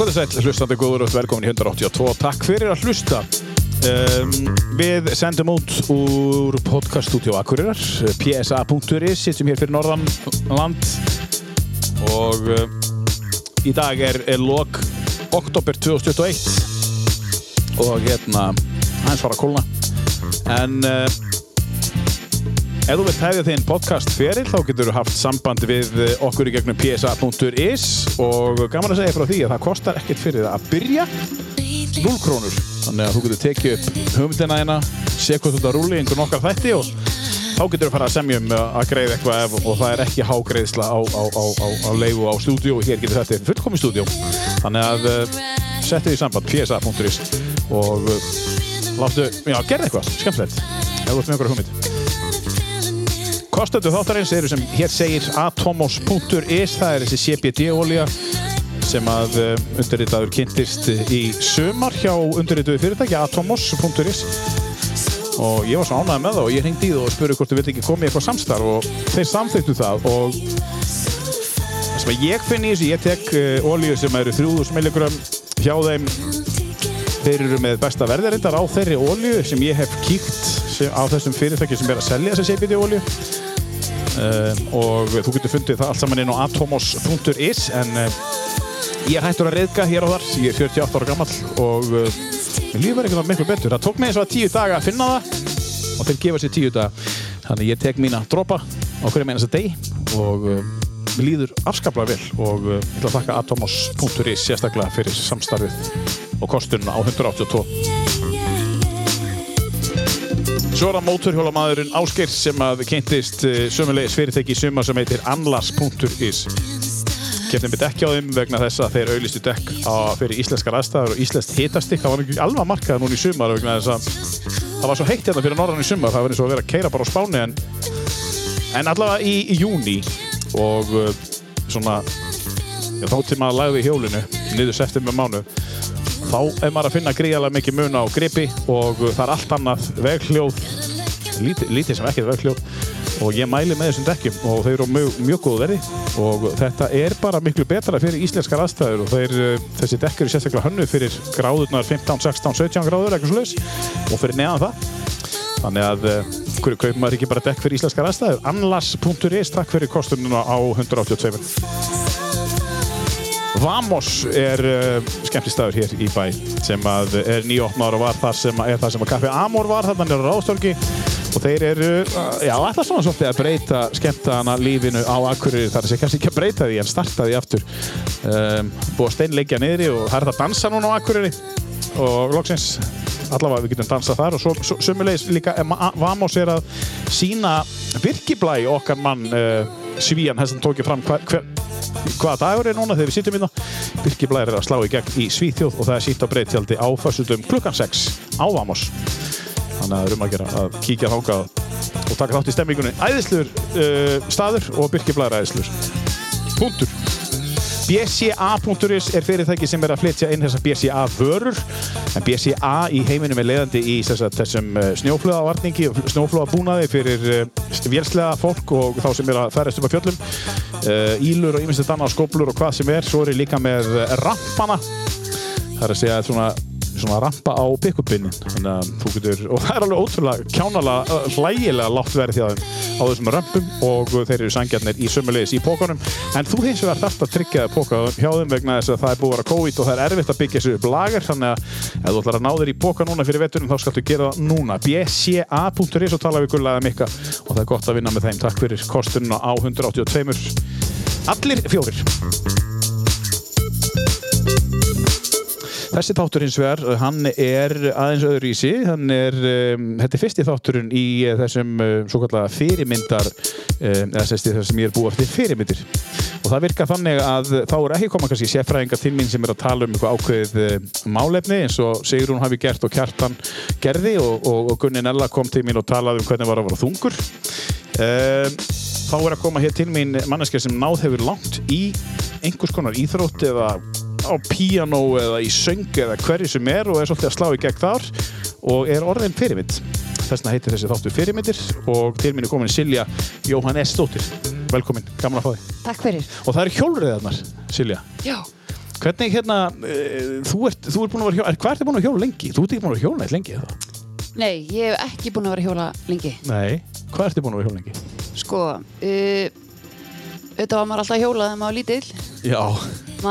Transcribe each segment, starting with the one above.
Ákvæðu sæl, hlustandi góður og velkomin í 182. Takk fyrir að hlusta. Um, við sendum út úr podcaststudio Akureyrar, psa.is, sittum hér fyrir norðan land og uh, í dag er, er lok oktober 2021 og hérna hans fara að kólna. En uh, ef þú vilt hefja þinn podcast fyrir þá getur þú haft samband við okkur í gegnum psa.is og gaman að segja frá því að það kostar ekkert fyrir það að byrja. 0 krónur. Þannig að þú getur tekið upp hugmyndina hérna sé hvað þú að rúli einhvern okkar þætti og þá getur þú fara að semja um að greiða eitthvað ef, og það er ekki hágreiðsla á, á, á, á leifu á stúdíu og hér getur þetta fullkomi stúdíu þannig að uh, settu því samband psa.is og uh, láttu, já, gerð eitthvað skemmtilegt Kostendu þáttarins eru sem hér segir atomos.is, það er þessi CBD-ólíja sem að uh, undirritaður kynntist í sumar hjá undirrituðu fyrirtæki atomos.is og ég var svo ánægð með það og ég hengdi í það og spurði hvort þú vilt ekki koma í eitthvað samstarf og þeir samþýttu það og það sem ég finn í þessu, ég tek ólíu sem eru 3000 milligram hjá þeim. Þeir eru með besta verðarindar á þeirri ólíu sem ég hef kíkt á þessum fyrirtæki sem er að selja þessa CBD-ólíu um, og þú getur fundið það allt saman inn á atomos.is en um, ég hættur að reyðka hér og þar ég er 48 ára gammal og uh, mér lífur eitthvað miklu betur. Það tók mig eins og að 10 daga að finna það og þeir gefa sér 10 daga. Þannig ég tek mína dropa á hverju meina þess að deg og mér líður afskaplega vel og ég ætla að þakka atomos.is sérstaklega fyrir samstarfið og kostununa á 182 Svo er það móturhjólamæðurinn Ásgeir sem að kynntist uh, sömulegis fyrirtæki í suma sem heitir anlas.is Kefnum við dekki á þeim vegna þess að þeir auðlistu dekk á, fyrir íslenskar aðstæður og íslenskt hitastikk. Það var ekki alveg að marka það núna í sumar vegna þess að það var svo heitt hérna fyrir norðan í sumar. Það var eins og að vera að keira bara á spáni en, en allavega í, í júni og uh, svona já, þá til maður lagði hjólinu niður september mánu þá er maður að finna gríðarlega mikið mun á gripi og það er allt annað veghljóð lítið, lítið sem ekkert veghljóð. Og ég mæli með þessum dekkjum og þeir eru mjög, mjög góð verði. Og þetta er bara miklu betra fyrir íslenskar aðstæður og þeir, þessi dekk eru sérstaklega hönnu fyrir gráðurnar 15, 16, 17 gráður eitthvað slúðis og fyrir neðan það. Þannig að hverju kaupir maður ekki bara dekk fyrir íslenskar aðstæður? Anlas.is, takk fyrir kostununa á 182 Vamos er uh, skemmtistæður hér í bæ sem að er nýjóttnar og var þar sem að, er þar sem að Kaffi Amor var þarna nýra ráðstörgi og þeir eru, uh, já, alltaf svona svolítið að breyta skemmtana lífinu á Akureyri. Þar sér kannski ekki að breyta því en starta því aftur. Um, búið að steinleikja niðri og það er það að dansa núna á Akureyri. Og loksins allavega við getum dansað þar. Og svo, svo sumulegis líka Vamos er að sína virkiblæ okkar mann uh, Svíjan, þess að hann tókið fram. Hver, hver hvaða dagur er núna þegar við sýtum hérna? Birki Blær er að slá í gegn í Svíþjóð og það er sítt á breyttjaldi á fössutum klukkan 6 á Vamos. Þannig að það er um að gera að kíkja þáka og taka þátt í stemmingunni. Æðislur uh, staður og Birki Blær æðislur. Punktur. BCA.is er fyrirtæki sem er að flytja inn þessar BCA vörur. En BCA í heiminum er leiðandi í þessum snjóflöðavarningi og snjóflöðabúnaði fyrir vélslega fólk og þá sem er að ferðast upp á fjöllum. uh, ílur og íminnstu danna skóplur og hvað sem er. Svo er ég líka með rampana. Það er að segja svona svona rampa á pick-up-binnin þannig að þú getur, og það er alveg ótrúlega kjánalega, hlægilega látt verið á þessum rampum og þeir eru sangjarnir í sömulegis í pókanum en þú hins vegar þarft að tryggja póka hjá þeim vegna þess að það er búið að vera COVID og það er erfitt að byggja þessu upp lager. Þannig að ef þú ætlar að ná þér í póka núna fyrir vettunum þá skaltu gera það núna. Bca.is og tala við gullaða mikka. Og það er gott að vinna með þeim. Takk fyrir kostununa á 182 allir fjórir Þessi þáttur hins vegar, hann er aðeins öðru í sig, hann er, um, þetta er fyrsti þátturinn í þessum uh, svo kallega fyrirmyndar, um, eða þessum ég er búið eftir fyrirmyndir. Og það virkar þannig að þá er ekki koma kannski sérfræðingar til mín sem er að tala um eitthvað ákveðið uh, málefni eins og Sigrún hafi gert og Kjartan gerði og, og, og Gunni Nella kom til mín og talaði um hvernig var að vera þungur. Um, þá er að koma hér til mín manneskja sem náð hefur langt í einhvers konar íþrótt eða á píano eða í söng eða hverju sem er og er svolítið að slá í gegn þar og er orðin fyrirmynd þess vegna heitir þessi þáttu fyrirmyndir og til mín er komin Silja Jóhann S. Dóttir velkomin, gaman að fá þig Takk fyrir og það eru hjólriðarnar, Silja Já, Hvernig hérna, uh, þú ert, þú ert búin að vera hjóla, hvað ertu búin að hjóla lengi? Þú ert ekki búin að vera hjóla neitt lengi, eða? Nei, ég hef ekki búin að vera hjóla lengi. Nei. Hvað ertu búin að vera hjóla lengi? Sko, uh, auðvitað var maður alltaf að hjóla þegar maður var lítill. Já,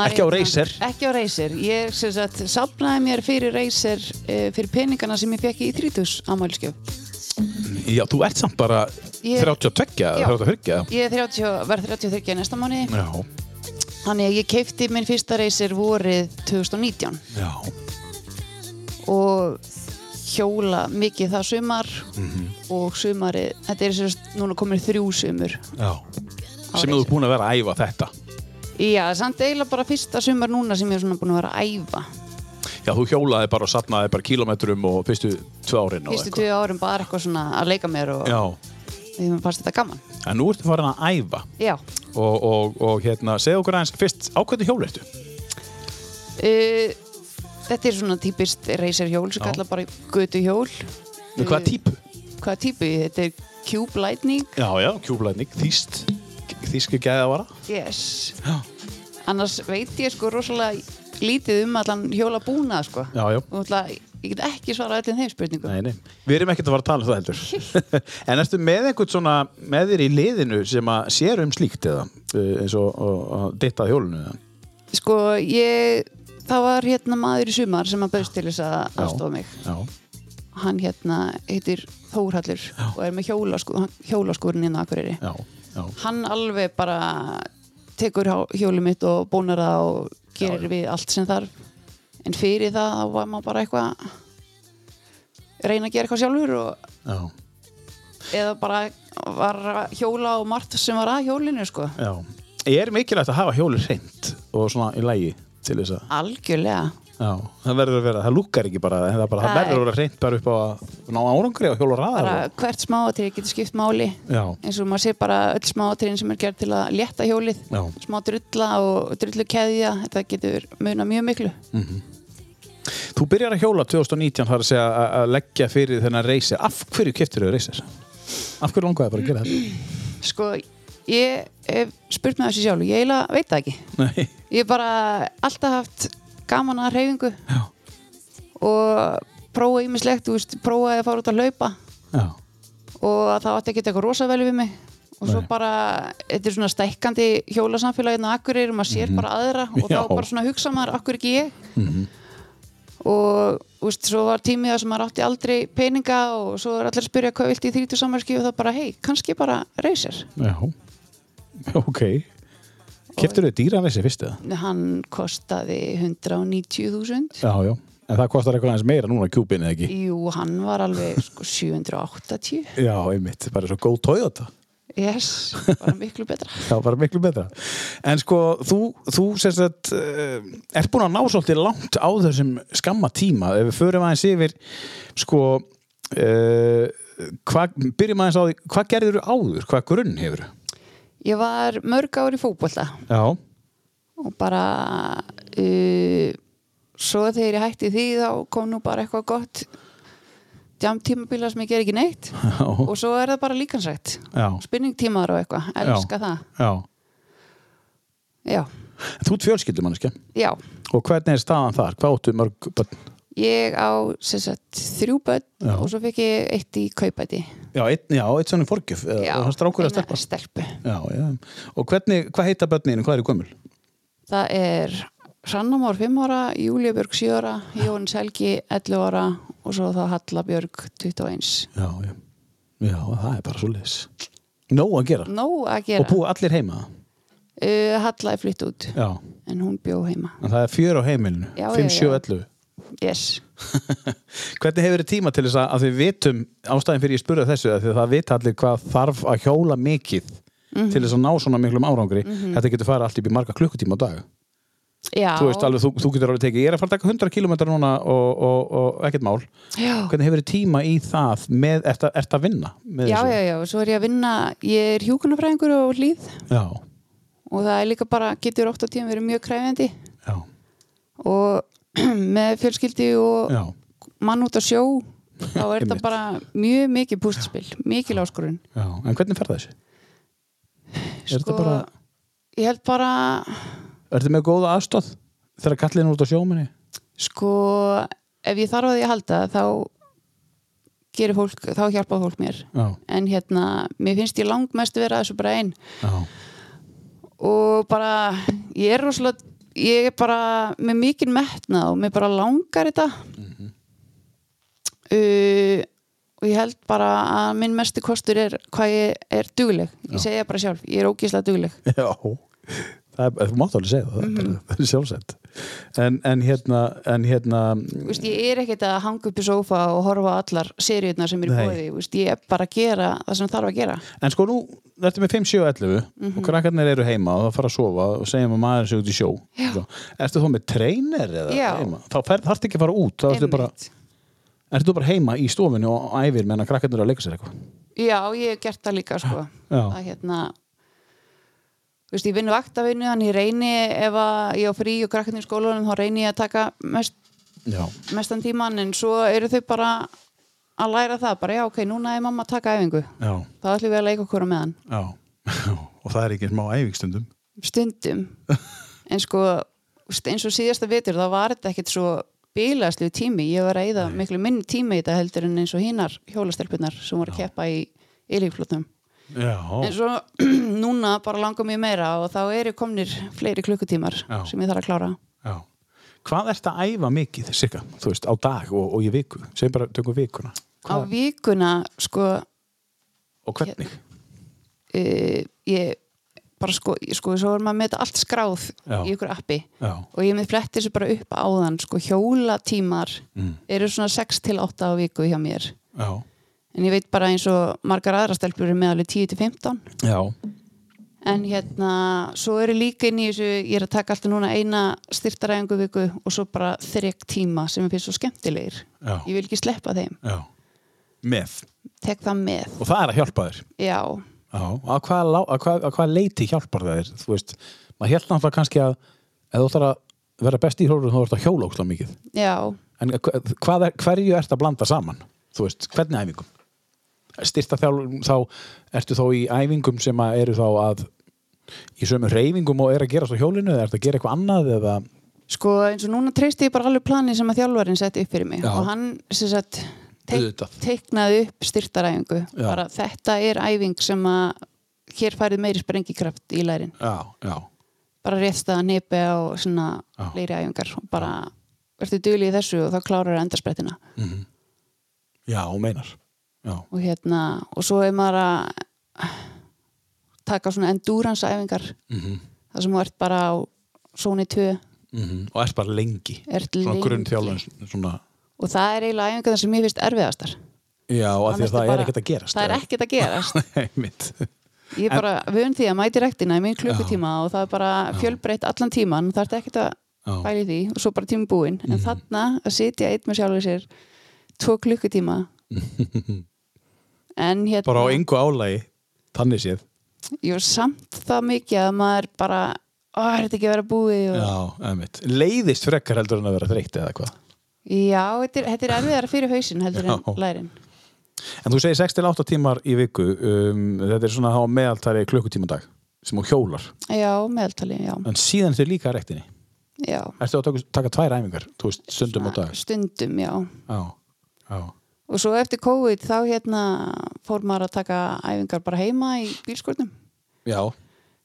ekki á Racer. Ekki á Racer. Ég sem sagt safnaði mér fyrir Racer uh, fyrir peningana sem ég fekk í 30 ámælskjöf. Já, þú ert samt bara Ég- 32 eða Já. 34 Ég er 30, verð 33 næsta mánu. Já, Þannig að ég keipti minn fyrsta Racer vorið 2019 já, og hjóla mikið það sumar Mhm. og sumarið, þetta er sérst núna komin þrjú sumur. já. Sem þú ert búin að vera að æfa þetta. Já, samt eiginlega bara fyrsta sumar núna sem ég er svona búin að vera að æfa. Já, þú hjólaði bara og sapnaði bara kilometrum og fyrstu tvö árin og Fyrstu tvö árum bara eitthvað svona að leika mér og því mér fannst þetta gaman. en nú ertu farin að æfa Já, og, og, og hérna, segðu okkur aðeins fyrst, á hvernig hjól ertu? uh, þetta er svona típist racer hjól sem kalla bara götu hjól. Hvaða típu? Hvaða típu? Þetta er Cube Lightning. Já, já, kjúblæðning, þýst, þýski gæðavara. Yes. Já, Annars veit ég sko rosalega lítið um allan hjóla búna sko. já, ætla, ég get ekki svarað öllum þeim spurningum. Nei, nei. Við erum ekkert að fara að tala um það heldur. en ertu með einhvern svona með þér í liðinu sem að sér um slíkt eða uh, eins og að dittað hjólinu eða? Sko, ég, það var hérna maður í sumar sem að bauðst til þess að aðstofa mig. Já, Hann hérna heitir Þórhallur og er með hjólaskú, hjólaskúrin inn á Akureyri. já, já. Hann alveg bara tekur hjólið mitt og bónar það og gerir Já, við allt sem þarf. En fyrir það þá var maður bara eitthvað reyna að gera eitthvað sjálfur og Já, eða bara var hjóla og margt sem var að hjólinu sko. Er mikilvægt að hafa hjólið hreint og svona í lægi til þess að Algjörlega. Já, það verður að vera, það lukkar ekki bara það, bara, það verður að vera hreint bara upp á að ná árangri og hjóla ræðar Bara hvert smáatrið getur skipt máli Já, eins og maður sé bara öll smáatriðin sem er gerð til að létta hjólið já, smá drulla og drullu keðja þetta getur muna mjög miklu Þú byrjar að hjóla 2019 þar að segja að- leggja fyrir þennan reysi. Af hverju keftir þau reysir? Af hverju langaði bara að gera þetta? sko, ég hef spurt með þessu sjálf ég eiginlega veit það ekki Nei. ég hef bara alltaf haft gaman að reyfingu Já. og prófa ímislegt, prófaði að fara út að hlaupa Já. og það átti ekki eitthvað rosa vel við mig og svo bara, þetta er svona stækkandi hjólasamfélaginn á Akureyri, maður sér bara aðra og Mhm. Já. þá bara svona hugsa maður, akkur ekki ég Mhm. og þú veist, svo var tímið það sem maður átti aldrei peninga og svo er allir að spyrja hvað vilti í 30 samarski og það bara, hei, kannski bara reysir Já. Ok. Keftir þau dýra reysi fyrst eða? hann kostaði 190.000 Já, já. En það kostar eitthvað aðeins meira núna kjúpin eða ekki? jú, hann var alveg sko 780 Já, einmitt. Bara svo góð Toyota. yes, bara miklu betra Það var miklu betra. En sko, þú, þú sem sagt, uh, ert búin að ná svolítið langt á þessum skamma tíma. Ef við förum aðeins yfir, sko, uh, byrjum aðeins á því, hvað gerður þú áður? Hvað grunn hefur þú? Ég var mörg ár í fótbolta Já. og bara uh, svo þegar ég hætti því þá kom nú bara eitthvað gott jamtímabíla sem ég ger ekki neitt Já. og svo er það bara líkansrætt Já. spinningtímaður og eitthvað, elska það Já. já, Þú ert fjölskyldumanniski. já, Og hvernig er staðan þar? Hvað áttu mörg börn? ég á sagt, þrjú börn Já. og svo fekk ég eitt í kaupæti Já, eitt svona forgjöf. já, Það strákur að stelpa. stelpu Já, já. Og hvernig, hvað heita börnin? Hvað er í gömul? það er Rannamór 5 ára, Júlia Björg 7 ára Jón Selgi 11 ára og svo þá Halla Björg 21 Já, já. Já, það er bara svo leis. Nóg að gera. Nó að Og gera búa allir heima. uh, Halla er flytt út Já. en hún bjó heima En það er fjör á heimilinu. Já, 5, já, 7, já. 11. yes. Hvernig hefur þið tíma til þess að, að þið vitum ástæðin fyrir ég spurði þessu? Að það vita allir hvað þarf að hjóla mikið Mhm. til þess að ná svona miklum árangri. Þetta getur fara allt í marga klukkutíma á dag. Já, þú veist alveg, þú, þú getur alveg tekið ég er að fara að taka 100 km núna og, og, og ekkert mál. Já. hvernig hefur þið tíma í það með, ert, að, ert að vinna já, já, já, svo er ég að vinna ég er hjúkunarfræðingur og hlýð já, og það er líka bara, getur oft á tíma verið mjög kræfjandi já, og með fjölskyldi og já, mann út á sjó þá er þetta bara mjög mikið pústspil mikið já en hvernig fer það þessu? Er sko, þetta bara, ég held bara ertu með góða aðstóð? þegar kallin er út á sjóminni? sko ef ég þarf að að halda þá gerir fólk, þá hjálpa fólk mér Já, en hérna, mér finnst ég langmest vera þessu bara einn já, og bara, ég er rosalega ég er bara með mikinn metnað og mér bara langar þetta. Uh, og ég held bara að minn mesti kostur er hvað ég er dugleg. Ég segja bara sjálf, ég er ógíslega dugleg. Já. Það þú mátt alveg segja það, það, er, það er sjálfsett. En, en hérna, en hérna, Þú veist, ég er ekkert að hanga upp í sófa og horfa allar seríurnar sem er í bóði ég er bara að gera það sem þarf að gera en sko nú, þetta er með 5, 7 og 11 og krakkarnir eru heima og það fara að sofa og segjum að maður sé út í sjó. Ertu þá með trainer eða Já. heima? Þá þarftu ekki að fara út, þá ertu bara, ertu bara heima í stofinu og æfir meðan krakkarnir eru að leika sér eitthvað. Já, ég hef gert það líka sko. Að hérna þú veist, ég vinnu vaktavinnu þannig ég reyni ef að ég á frí og krakkarnir í skólanum þá reyni ég að taka mest, mestan tíman en svo eru þau bara að læra það bara já, ok, núna er mamma að taka æfingu. Já, þá ætlum við að leika okkur á meðan. Já. og það er ekki smá æfingstundum. stundum. En sko, eins og síðasta vitur þá var þetta ekkert svo bílaslu tími, ég var að eyða miklu minni tími í þetta heldur en eins og hinar hjólastelpunar sem voru að keppa í ylíflutnum Já. en svo núna bara langar mér meira og þá eru komnir fleiri klukkutímar Já. sem ég þarf að klára Já. Hvað ert að æfa mikið, cirka, þú veist, á dag og, og í viku? Segjum bara, tökum vikuna. á vikuna sko Og hvernig? uh, ég bara sko, ég- sko svo er maður með þetta allt skráð í ykkur appi Já. og ég með fletti þessu bara upp áðan sko hjólatímar Mm. eru svona 6 til 8 á viku hjá mér Já. En ég veit bara eins og margar aðra stelpur eru með alveg 10 til 15 Já. en hérna svo eru líka inn í þessu ég er að taka alltaf núna eina styrtaræðingu viku og svo bara þrek tíma sem ég finnst svo skemmtilegir Já. ég vil ekki sleppa þeim, Já. Með. tek það með Og það er að hjálpa þér. já, Já. Að hvaða, lá- að hvað, að hvaða leiti hjálpar það þér? Þú veist, maður hjálp náttúrulega kannski að ef þú ætlar að vera best í hróður þá ert að hjóla ókslega mikið. já En hva- hvað er, hverju ert að blanda saman? Þú veist, hvernig æfingum? Styrta þjálfum, þá ertu þá í æfingum sem að eru þá að í sömu reyfingum og er að gerast á hjólinu eða ertu að gera eitthvað annað eða? Sko eins og núna treysti ég bara alveg plani sem að þjálfarinn setti upp fyrir mig. Já. og hann sem sagt teik, teiknaði upp styrtaræðingu Já. bara þetta er æfing sem að hér færið meiri sprengikraft í lærin. Já, já, bara réttstaða nepi og svona Já. fleiri æfingar. Bara ertu dugli í þessu og þá klárar það endarsprettina já, og meinar. Já, og hérna og svo er maður að taka svona endurance æfingar. Mm það sem þú ert bara á zóni 2 og ert bara lengi. Ert svona lengi. grunn þjálfun svona, og það er eiginlega æfingar sem ég finnst erfiðastar. Já, og því að það bara- er ekkert að gerast það er ekkert að gerast. Einmitt. ég er bara vön því að mæti rektina í minn klukkutíma og það er bara fjölbreytt allan tíman það er ekkert að Já. Bæli því. Og svo bara tími búinn. En þarna að sitja eitt með sjálfur sér tvo klukkutíma en hérna bara á engu álægi þannig séð. Var samt það mikið að maður bara er þetta ekki að vera búið? Og... já, einmitt. leiðist frekar heldur en að vera þreytt eða hvað? Já, þetta er, þetta er erfiðara fyrir hausinn heldur Já. en lærin. En þú segir 6-8 tímar í viku um, þetta er svona á meðaltari klukkutíma á dag sem þú hjólar. Já, meðaltali, já, en síðan er líka að rektinni já. ertu að taka, taka tvær æfingar, þú veist, stundum á dag? stundum, já. Já, já, og svo eftir COVID þá hérna fór maður að taka æfingar bara heima í bílskórnum já,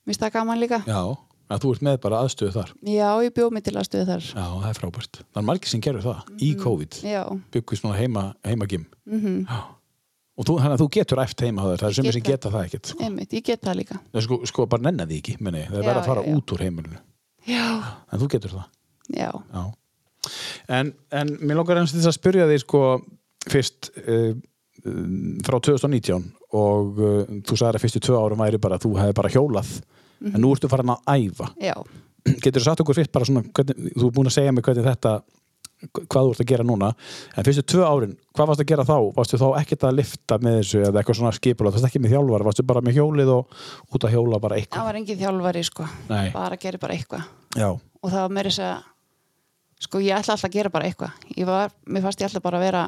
Mér það gaman líka. já. Að þú ert með bara aðstöðu þar. Já, ég bjóð mig til aðstöðu þar. já, það er frábært, það er margir sem gerur það í COVID, Já, byggðu svona heima heimagim mm og þú, að þú getur eft heima þér, það er sem sem það. geta það ekkert sko. ég get það líka. Það sko, sko bara nennan því ekki, meni, það er verið að fara já, út úr heimilinu Já, en þú getur það. Já, Já. En, en mér langar eins til þess að spyrja því sko fyrst uh, frá 2019 og uh, þú sagðir að fyrstu tvö árum væri bara að þú hefði bara hjólað en nú ertu farin að æfa já. getur þú sagt okkur fyrst bara svona hvernig, þú er búin að segja mig hvernig þetta hvað þú ert að gera núna en fyrstu tvö árin, hvað varst að gera þá? Varstu þá ekkert að lifta með þessu eða eitthvað svona skipulega, varstu ekki með þjálfar varstu bara með hjólið og út að hjóla bara Það eitthvað var engin þjálfari, sko. Nei. Bara gerði bara eitthvað. Já, Og það var meira þess að, sko, ég ætla alltaf að gera bara eitthvað. Ég var, mér fannst ég alltaf bara að vera,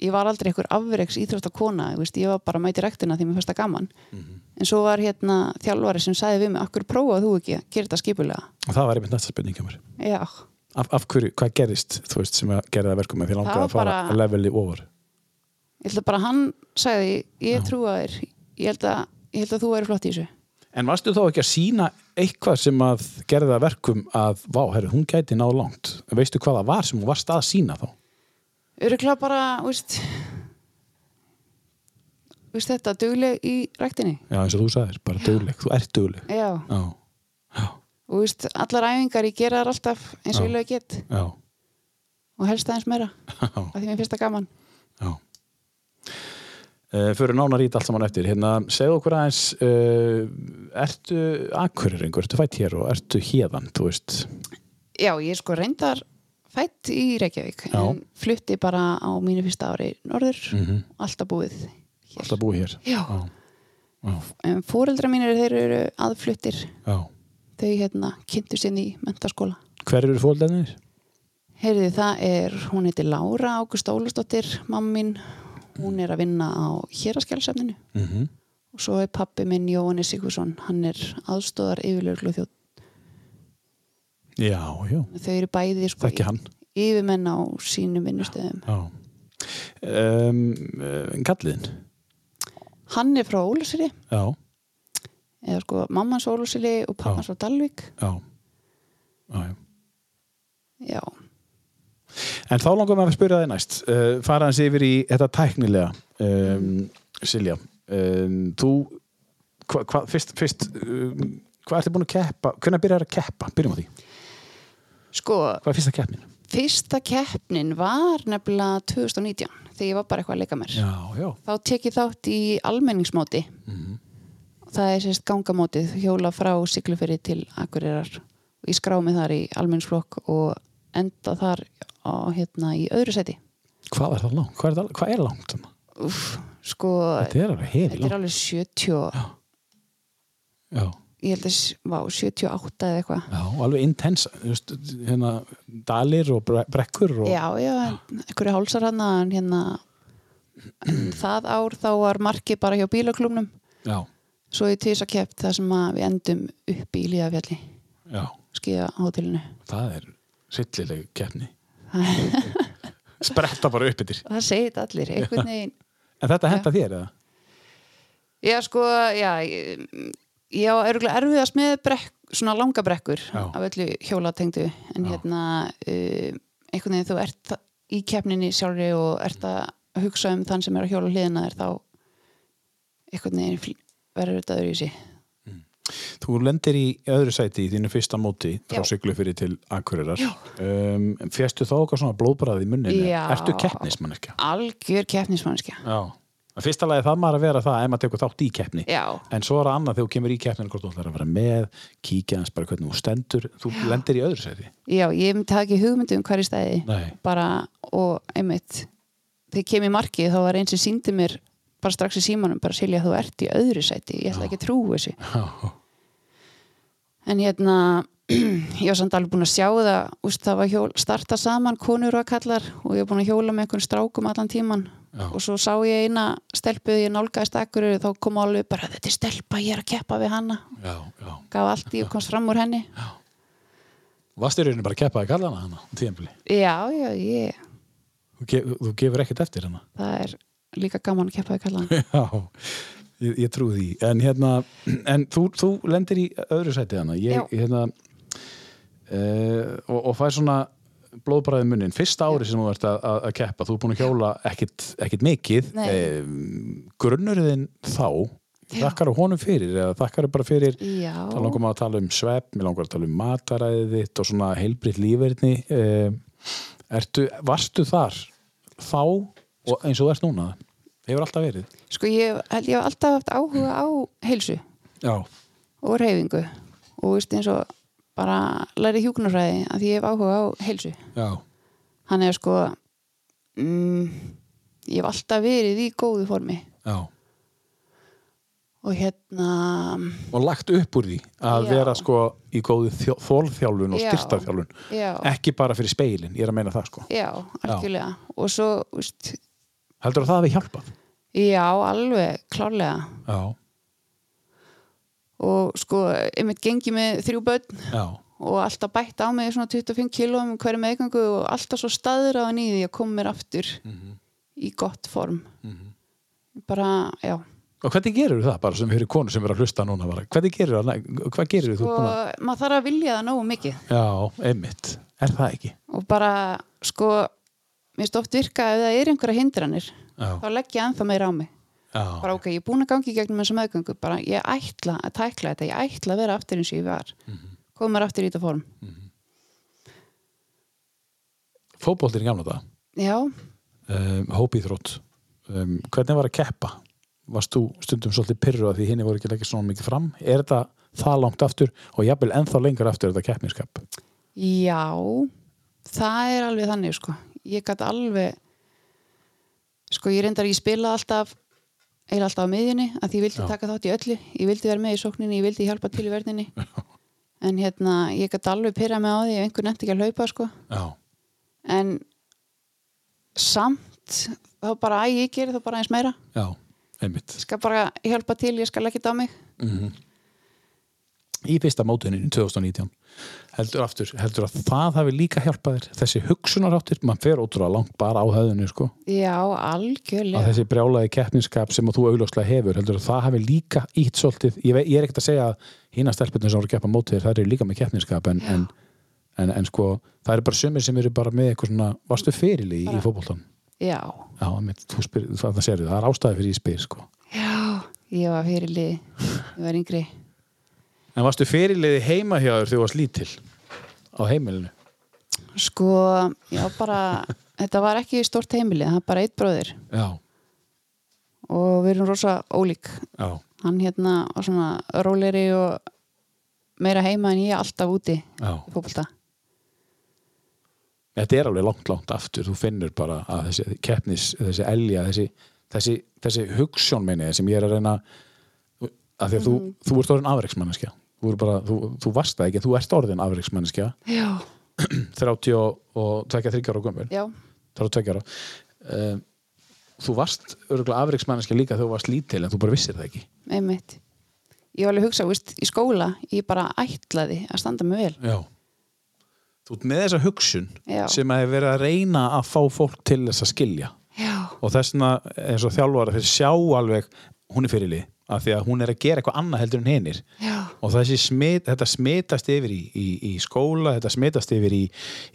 ég var aldrei einhver afreiks íþróttakona, þú veist, ég var bara að mæti rektina því mér fannst það gaman. en svo var hérna þjálfari sem sagði við mig akkur prófaðu þú ekki að gera þetta skipulega? Og það var einmitt næsta spurning af, af hverju, hvað gerðist, þú veist, sem að gera það verkum með? Því Það langaði var að fara bara- að leveli over ég held að bara hann sagði ég trúa þér. Ég held að, ég held að þú væri flott í þessu. En varstu þá ekki að sína eitthvað sem að gerði það verkum að, vá, herri, hún gæti náð langt. Öruglega bara, veist veist þetta, dugleg í ræktinni. Já, eins og þú sagðir, bara dugleg, þú ert dugleg. já, Já, já, og veist, allar æfingar ég gera þar alltaf eins og ég lög get. Já, og helst aðeins meira, af því mér finnst það gaman. Já. Uh, fyrir nánar ít allt saman eftir. Hérna, segðu okkur aðeins, uh, ertu akkurringur, ertu fætt hér og ertu hérðan, þú veist? já, ég er sko reyndar fætt í Reykjavík Já. en flutti bara á mínu fyrsta ári norður, Mm alltaf búið hér. Alltaf búið hér. já, Já, en fóreldra mínir þeir eru aðfluttir já. þau hérna kynntu sinn í mentaskóla Hver eru fólkdæðinir? Heyrði, það er, hún heitir Lára Ágúst Ólastóttir, mamma mín hún er að vinna á héraskjálsefninu Mm -hmm. og svo er pappi minn Jóhannes Sigursson, hann er aðstóðar yfirlöglu þjótt, Já, já, þau eru bæði sko, yfirmenn á sínum vinnustöðum. Um, kalliðin? hann er frá Ólasiri Já, eða sko mammans Ólasiri og pappans frá Dalvík. Já. já, já. En þá langar maður að spyrja þig næst. Uh, fara hans yfir í þetta tæknilega um, Silja. Um, þú hva, hva, fyrst, fyrst um, hvað ertu búin að keppa hvernig byrjar að keppa, byrjum á því sko hvað fyrsta keppnin? fyrsta keppnin var nefnilega 2019 þegar ég var bara eitthvað að leika mér. Já, já. Þá tek ég þátt í almenningsmóti. Það er sérst gangamótið hjóla frá Sigluferi til Akureyrar. Og ég skrá mig þar í almenningsflokk og enda þar á, hérna, í öðru seti Hvað er það langt? Hvað er, það, hvað er langt? Úf, sko, Þetta er alveg þetta er alveg 70 og- Já, ég held að, vá, 78 eða eitthvað. Já, alveg intens just, hérna, dalir og bre- brekkur og, já, já, einhverju hálsar hann en hérna en það ár þá var markið bara hjá bílaklúmnum já, svo í tísa kepp það sem við endum upp í Líðafjalli skíða hótelinu það er sillileg keppni. Spretta bara upp yfir það segir þetta allir, einhvern veginn. En þetta henda þér eða? Já, sko, já, ég, ég á örgulega erfiðast með brekk, svona langa brekkur Já. af öllu hjólatengdu en Já. hérna uh, einhvern veginn þú ert í keppninni sjálfri og ert að hugsa um þann sem er að hjóla hliðina þér þá einhvern veginn verður þetta öðru í sig Þú lendir í öðru sæti í þínu fyrsta móti frá Já. Siglufyrir til Akureyrar um, Fjestu þá okkar svona blóðbræði í munninni? Já. Ertu keppnismanneskja? algjör keppnismannskja Já Að Fyrsta lagi það maður að vera það ef maður tekur þátt í keppni. Já, En svo er það annað þegar þú kemur í keppninu hvort þú ætlar að vera með, kíkja hans bara hvernig þú stendur. Þú lendir í öðru sæti. Já, ég hafa ekki hugmyndi um hverju stæði. Nei, bara, og einmitt þegar ég kem í markið þá var einn sem síndi mér bara strax í símanum, bara Silja þú ert í öðru sæti, ég ætla ekki að trúa þessu. Já, en hérna ég var samt alveg búin að sjá það úst, það var hjól, starta saman konur og kallar og ég var búin að hjóla með einhvern strákum allan tíman Já. og svo sá ég eina stelpuð ég nálgæðist akkur þá kom alveg bara þetta er stelpa, ég er að keppa við hana. Já, já. Gaf allt í og komst fram úr henni. Rauninu bara að keppa að kalla hana hana á tíðanbili? já, já, ég, Þú, ge þú gefur ekkert eftir hana það er líka gaman að keppa við kalla hana Já, ég, ég trú því. En hérna, en þú, þú lendir í öðru sæti hana ég, hérna uh, og, og fær svona blóðbræði munnin, fyrsta ári sem þú ert að, að, að keppa, þú er búin að hjóla ekkit, ekkit mikið. Um, grunnurinn þá þakkar á honum fyrir, eða þakkar bara fyrir já, þá langar maður að tala um svepp mér langar að tala um mataræðið þitt og svona heilbritt lífverðni um, ertu, varstu þar þá og eins og þú ert núna? Hefur alltaf verið? Sko ég hef alltaf haft áhuga á heilsu. Já, og reyfingu og veist eins og bara læri hjúknarfræði að því ég hef áhuga á heilsu. Já, hann er sko mm, ég hef alltaf verið í góðu formi. Já. Og hérna og lagt upp úr því að Já. vera sko í góði þólþjálfun og Já. styrtarþjálfun já, ekki bara fyrir speilin, ég er að meina það sko. Já, algjörlega. Og svo, veist, heldur að það hafi hjálpað? Já, alveg klárlega. Já, og sko, einmitt gengi með þrjú börn já, og alltaf bætt á mig svona 25 kílóum hverju meðgangu og alltaf svo staður á því að koma mér aftur í gott form. Bara, já. Og hvernig gerir það bara sem fyrir konu sem er að hlusta núna bara, hvernig gerir það, hvað þú og búin að, Sko, maður þarf að vilja það nógu mikið. Já, einmitt. Er það ekki? og bara, sko mér oft virka ef það er einhverja hindranir Já, þá legg ég ennþá meira á mig já, bara ok, ég er búin að gangi gegnum þessa meðgöngu bara ég ætla að tækla þetta, ég ætla að vera aftur eins og ég var. Koma mér aftur í þetta form. Fótboltinn í gamla það já, um, hópíþrótt um, hvernig var að keppa? Varst þú stundum svolítið pyrru að því hinni voru ekki að leggja svona mikið fram? Er þetta það langt aftur og jafnvel ennþá lengur aftur þetta keppniskap? já það er alveg þannig sko. Ég gæti alveg sko ég reyndar, ég spila alltaf eða alltaf á miðjunni að ég vildi Já. taka þátt í öllu. Ég vildi vera með í sókninni, ég vildi hjálpa til í verðinni en hérna, ég gæti alveg pyrra mig á því ef einhver nefndi ekki að hlaupa sko. Já, en samt þá bara að ég geri það bara eins meira. Já, einmitt. Ég skal bara hjálpa til, ég skal leggja þetta á mig Í fyrsta mótuninu 2019 heldur aftur, heldur að það hafi líka hjálpað þér. Þessi hugsunaráttir, mann fer ótrúlega langt bara á höfðinu sko, já, að algjörlega þessi brjálaði keppniskap sem að þú augljóslega hefur, heldur að það hafi líka ítt svolítið, ég, ég er ekkert að segja að hína stelpunir sem voru að keppa mótið það eru líka með keppniskap en, en, en, en sko það eru bara sumir sem eru bara með eitthvað svona varstu ferili í, í fótboltan já, Já, þú spyr, það, það það er ástæði fyrir ég spyr sko. já, ég var fyrirlið ég var yngri En varstu feriliði heima hjá þér þegar þú varst lítil á heimilinu? sko, já bara þetta var ekki stórt heimili, það er bara eitt bróðir. Já, og við erum rosa ólík. Já, hann hérna var svona róleri og meira heima en ég alltaf úti fótbolta. Þetta er alveg langt, langt aftur. Þú finnur bara að þessi keppnis, þessi elja, þessi, þessi, þessi hugssjón meini sem ég er að reyna að því að þú, þú ert orðin afreiksmanneskja. Þú, bara, þú, þú varst það ekki, þú ert orðin afreiksmanneskja já, 30 og, og 23 ára já, 32 ára. Um, þú varst örgulega afreiksmanneskja líka þegar þú varst lítil en þú bara vissir það ekki. einmitt ég var alveg að hugsa, veist, í skóla ég bara ætlaði að standa mig vel Já. Þú ert með þessa hugsun Já. sem að er verið að reyna að fá fólk til þess að skilja. já, og þessna eins og þjálfara þeir sjá alveg hún er fyrirlið af því að hún er að gera eitthvað annað heldur en hinnir já, og smit, þetta smitast yfir í, í, í skóla, þetta smitast yfir í,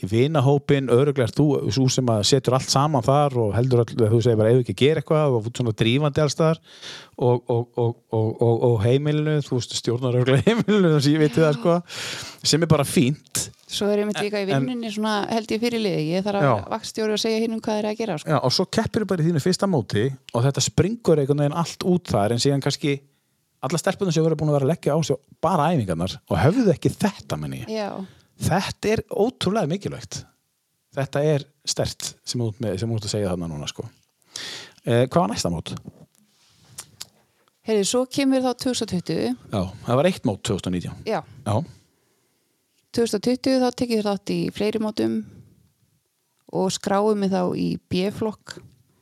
í vinahópin, öruglega er þú svo sem að setur allt saman þar og heldur all, þú segir bara ef ekki að gera eitthvað og svona drífandi alls þar og, og, og, og, og, og heimilinu, þú veist stjórnar öruglega heimilinu, að ég veit það sko sem er bara fínt. Svo er ég myndi líka í vinnunni svona held ég fyrirliði, ég þarf að vakstjóri að segja hinn um hvað er að gera sko. Já, og svo keppir bara í þínu fyrsta móti og þetta springur einhvern veginn allt út þar en síðan kannski alla stelpunum sem voru búin að vera að leggja á sig bara æfingarnar og höfðu ekki þetta menni já, þetta er ótrúlega mikilvægt. Þetta er stert sem út, með, sem út að segja þarna núna sko. eh, hvað var næsta mót? heyrðu, svo kemur þá 2020 Já, það var eitt mót 2019 já, Já, 2020 þá tekið þér þátt í fleiri mótum og skráum mig þá í B-flokk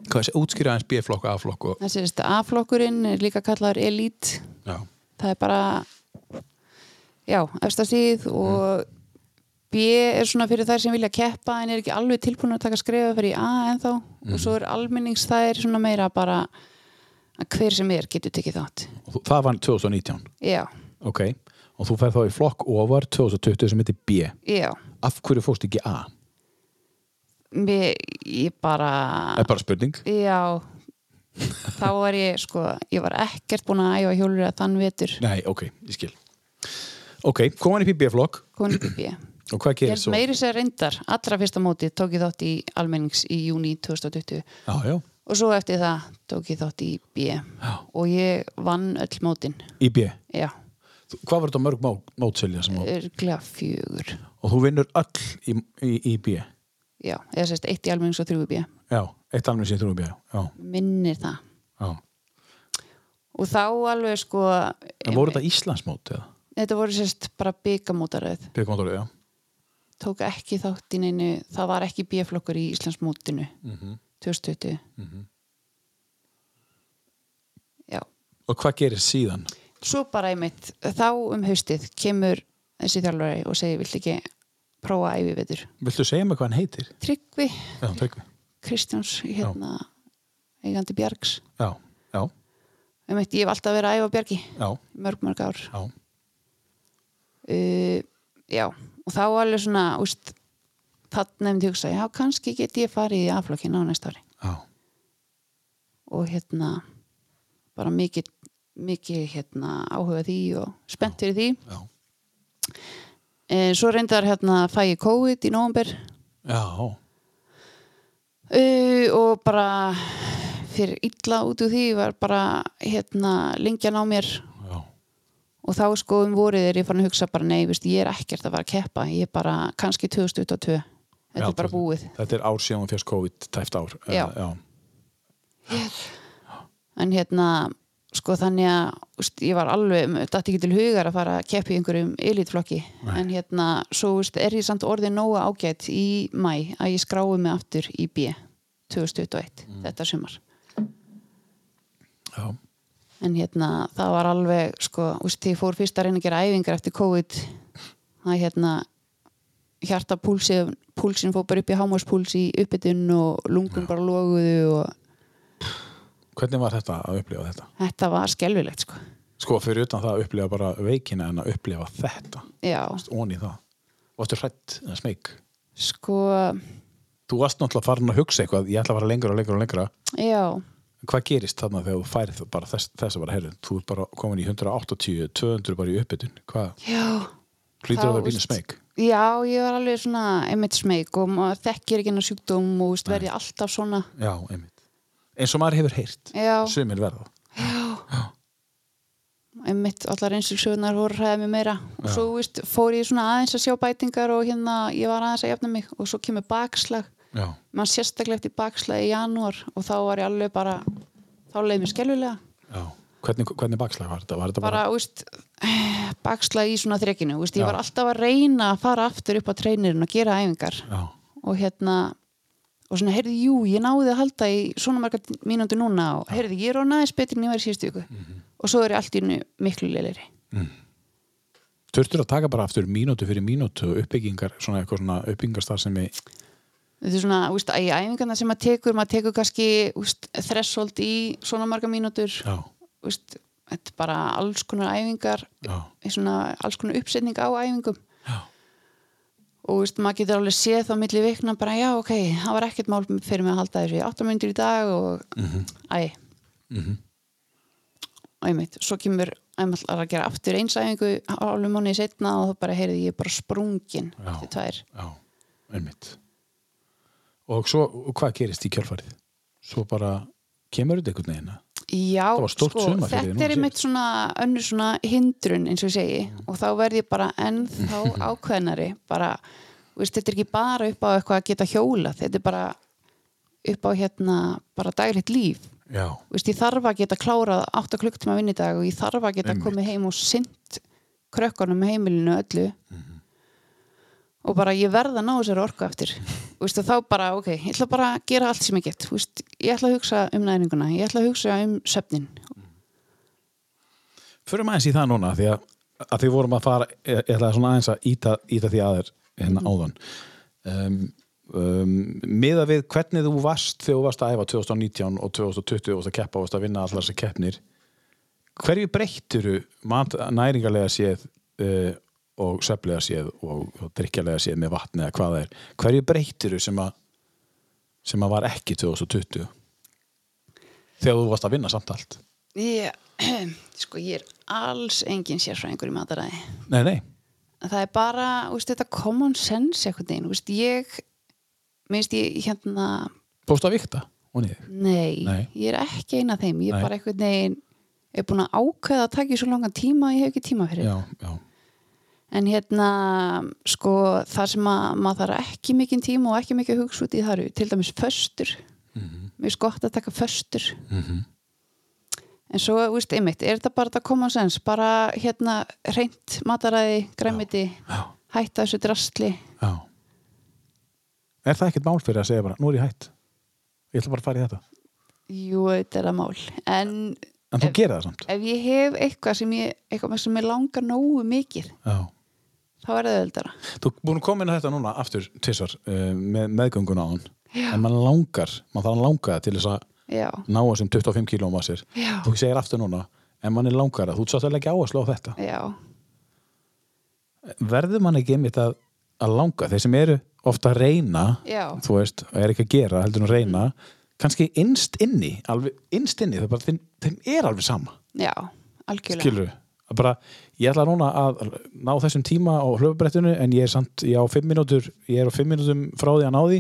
útskýra aðeins B-flokk og A-flokk og... þessi veist, A-flokkurinn er líka kallaður Elite Já, það er bara já, efsta síð og B er svona fyrir þær sem vilja keppa en er ekki alveg tilbúin að taka skrefa fyrir A ennþá. Og svo er almennings það er svona meira bara að hver sem er getur tekið þátt. Og það var 2019 já, ok, og þú færð þá í flokk ofar 2020 sem heitir B. Já. Af hverju fórst ekki A? Mér, ég bara Það er bara spurning. Já. Þá var ég sko, ég var ekkert búin að æfa hjólur að þann vetur. Nei, ok, ég skil. Ok, komin í B-flokk komin í B og hvað Ég gerir svo? meiri sér reyndar, allra fyrsta móti tók ég þátt í almennings í júni 2020 Já, já, og svo eftir það tók ég þátt í B Já. og ég vann öll mótin. Í B já, Hvað var þetta mörg mó, mótselja örglega fjögur. Og þú vinnur öll í, í, í B já, eða sérst eitt í almennings og þrjú í B. Já, eitt alveg sem þrjú B Já, minnir það. Já. Og þá alveg sko En voru þetta Íslandsmót eða? þetta voru sérst bara byggamótaröð B-mótorið, já. Tók ekki þátt í neinu það var ekki B-flokkur í Íslandsmótinu. Mhm. 2020 já, Og hvað gerir síðan? svo bara einmitt þá um haustið kemur þessi þjálfari og segir vill ekki prófa æfi vetur Viltu segja mig hvað hann heitir? Tryggvi. Já, Tryggvi. Kristjáns hérna eigandi Bjargs. Já, já, ég hef alltaf verið að æfa já, mörg mörg ár. Já. uh, já, og þá alveg svona úst, þannig nefndi ég hugsa já, kannski get ég farið í aflokkin á næsta ári. Já. og hérna bara mikið mikið hérna áhuga því og spennt fyrir því. Já, en svo reyndar hérna fæ ég COVID í nóvember já, uh, og bara fyrir illa út úr því var bara hérna lengjan á mér já. og þá sko um vorið er ég fann að hugsa bara nei, veist, ég er ekkert að fara að keppa ég er bara kannski 2022 þetta Já, er bara búið Þetta er ár síðan hún fyrst COVID, tæft ár. Eh, Já. já. en hérna sko þannig að úst, ég var alveg dætti ekki til hugar að fara að keppa í einhverjum elitflokki Nei. en hérna svo úst, er ég samt orðið nógu ágætt í mæ að ég skrái mig aftur í B 2021, Mm. þetta sumar já. en hérna það var alveg sko, úst, ég fór fyrst að reyna að gera æfingar eftir COVID það hérna hjartapúlsin púlsin fór bara upp í hámáspúls í uppbytun og lungun bara loguðu og Hvernig var þetta að upplifa þetta? þetta var skelfilegt sko Sko, fyrir utan það að upplifa bara veikina en að upplifa þetta, já, ón í það. Varstu hrætt eða smeyk? sko Þú varst náttúrulega farin að hugsa eitthvað, ég ætla að fara lengra og lengra og lengra. já, Hvað gerist þarna þegar þú færið bara þess, þess að bara heyrðu? Þú er bara komin í 180, 200 bara í uppbytun. Hvað? já Hlýtur Þá, að vera veist, smeyk? já, ég var alveg svona einmitt smeyk og þekkir ekki hennar sjúkdóm og verði alltaf svona Já, einmitt. Eins og maður hefur heyrt. já, Sumir verða. einmitt allar einsilsögnar voru hræðið mig meira. Og svo veist, fór ég svona aðeins að sjá bætingar og hérna ég var aðeins að jafna mig. Og svo kemur bakslag. Já, mann sérstaklega eftir bakslag í janúar og þá var ég alveg bara þá leið mér skelvilega já. Hvernig, hvernig bakslag var þetta? Var þetta bara, bara... veist, bakslag í svona þrekinu veist, ég var alltaf að reyna að fara aftur upp á treinirinn og gera æfingar. Já, og hérna og svona, heyrði, jú, ég náði að halda í svona marga mínúti núna og heyrði, ég er á næðis betri en ég var í síðustu viku. Mhm. og svo er ég allt í hennu miklu leilir Þurftur að taka bara aftur mínútu fyrir mínútu og uppbyggingar, svona eitthvað svona uppbyggingarstar sem er, þetta er svona, úst, í æfingarna sem maður tekur maður tekur kannski þressold í svona marga mínútur. Úst, þetta er bara alls konar æfingar svona alls konar uppsetning á æfingum. Já, og veist, maður getur alveg séð þá milli vikna bara já ok, það var ekkert mál fyrir mig að halda þessu í 8 myndir í dag og Mhm. æ, mhm, og einmitt, svo kemur að gera aftur einsæfingu álum mánuði setna og þá bara heyrði ég bara sprungin eftir tvær já, einmitt. Og svo, og hvað gerist í kjölfarið? Svo bara kemur þetta einhvern veginn? Já, sko, þetta er einmitt svona önnur svona hindrun eins og ég segi og þá verð ég bara ennþá ákveðnari bara, veist, þetta er ekki bara upp á eitthvað að geta hjóla þetta er bara upp á hérna bara daglegt líf. Veist, ég þarf að geta klárað 8 klukktíma vinnidag og ég þarf að geta Einmitt. komið heim og sint krökkunum heimilinu öllu og bara ég verð að ná þessari orku eftir. Og þá bara, ok, ég ætla bara að gera allt sem ég get. Veist, ég ætla að hugsa um næringuna ég ætla að hugsa um söfnin Förum aðeins í það núna því að, að því vorum að fara ég ég ætlaði svona aðeins að íta, íta því aður hérna áðan. Um, um, miða við hvernig þú varst þegar þú varst að æfa 2019 og 2020 og varst að keppa og varst að vinna allar þessar keppnir hverju breytturu næringarlega séð uh, og söflega séð og, og drikkjarlega séð með vatni eða hvað það er. Hverju breytturu sem að sem að var ekki 2020 þegar þú varst að vinna samt allt? Ég, sko ég er alls engin sérfræðingur í mataræði. Nei, nei, það er bara, veist, þetta common sense eitthvað neginn, veist, ég minnst ég hérna fórstu að vikta Nei, Nei. ég er ekki eina af þeim. Ég er bara einhvern veginn er búin að ákveða að taka í svo langan tíma að ég hef ekki tíma fyrir. Já, já, en hérna sko það sem að maður þarf ekki mikinn tíma og ekki mikið hugsa út í það eru til dæmis föstur. Mér er gott að taka föstur. Mhm. en svo, veist, einmitt, er þetta bara þetta common sense bara hérna reynt mataræði, græmiti hætta þessu drastli? Já. Er það ekkert mál fyrir að segja bara, nú er ég hætt? Ég ætla bara að fara í þetta. Jú, þetta er að mál. En en þú gerir það samt? ef ég hef eitthvað sem ég, eitthvað sem ég langar nógu mikið Já. Þá er það öðuldara Þú er búin að koma inn á þetta núna aftur tvisvar uh, með meðgöngun á hann. En mann langar, mann þarf að langa það til þess að já, ná þessum 25 kílóum að sér já, þú segir aftur núna, en mann er langar þú sátt að leggja áherslu á þetta. Já. Verður mann ekki einmitt að, að langa? Þeir sem eru ofta að reyna já, þú veist, og er ekki að gera heldur að reyna, kannski innst inni alveg, innst inni, það bara þeim, þeim er alveg sama, já, algjörlega. Skilur að bara, ég ætla núna að ná þessum tíma á hlöfubrettinu en ég er samt, ég á fimm mínútur ég er á fimm mínútum frá því að ná því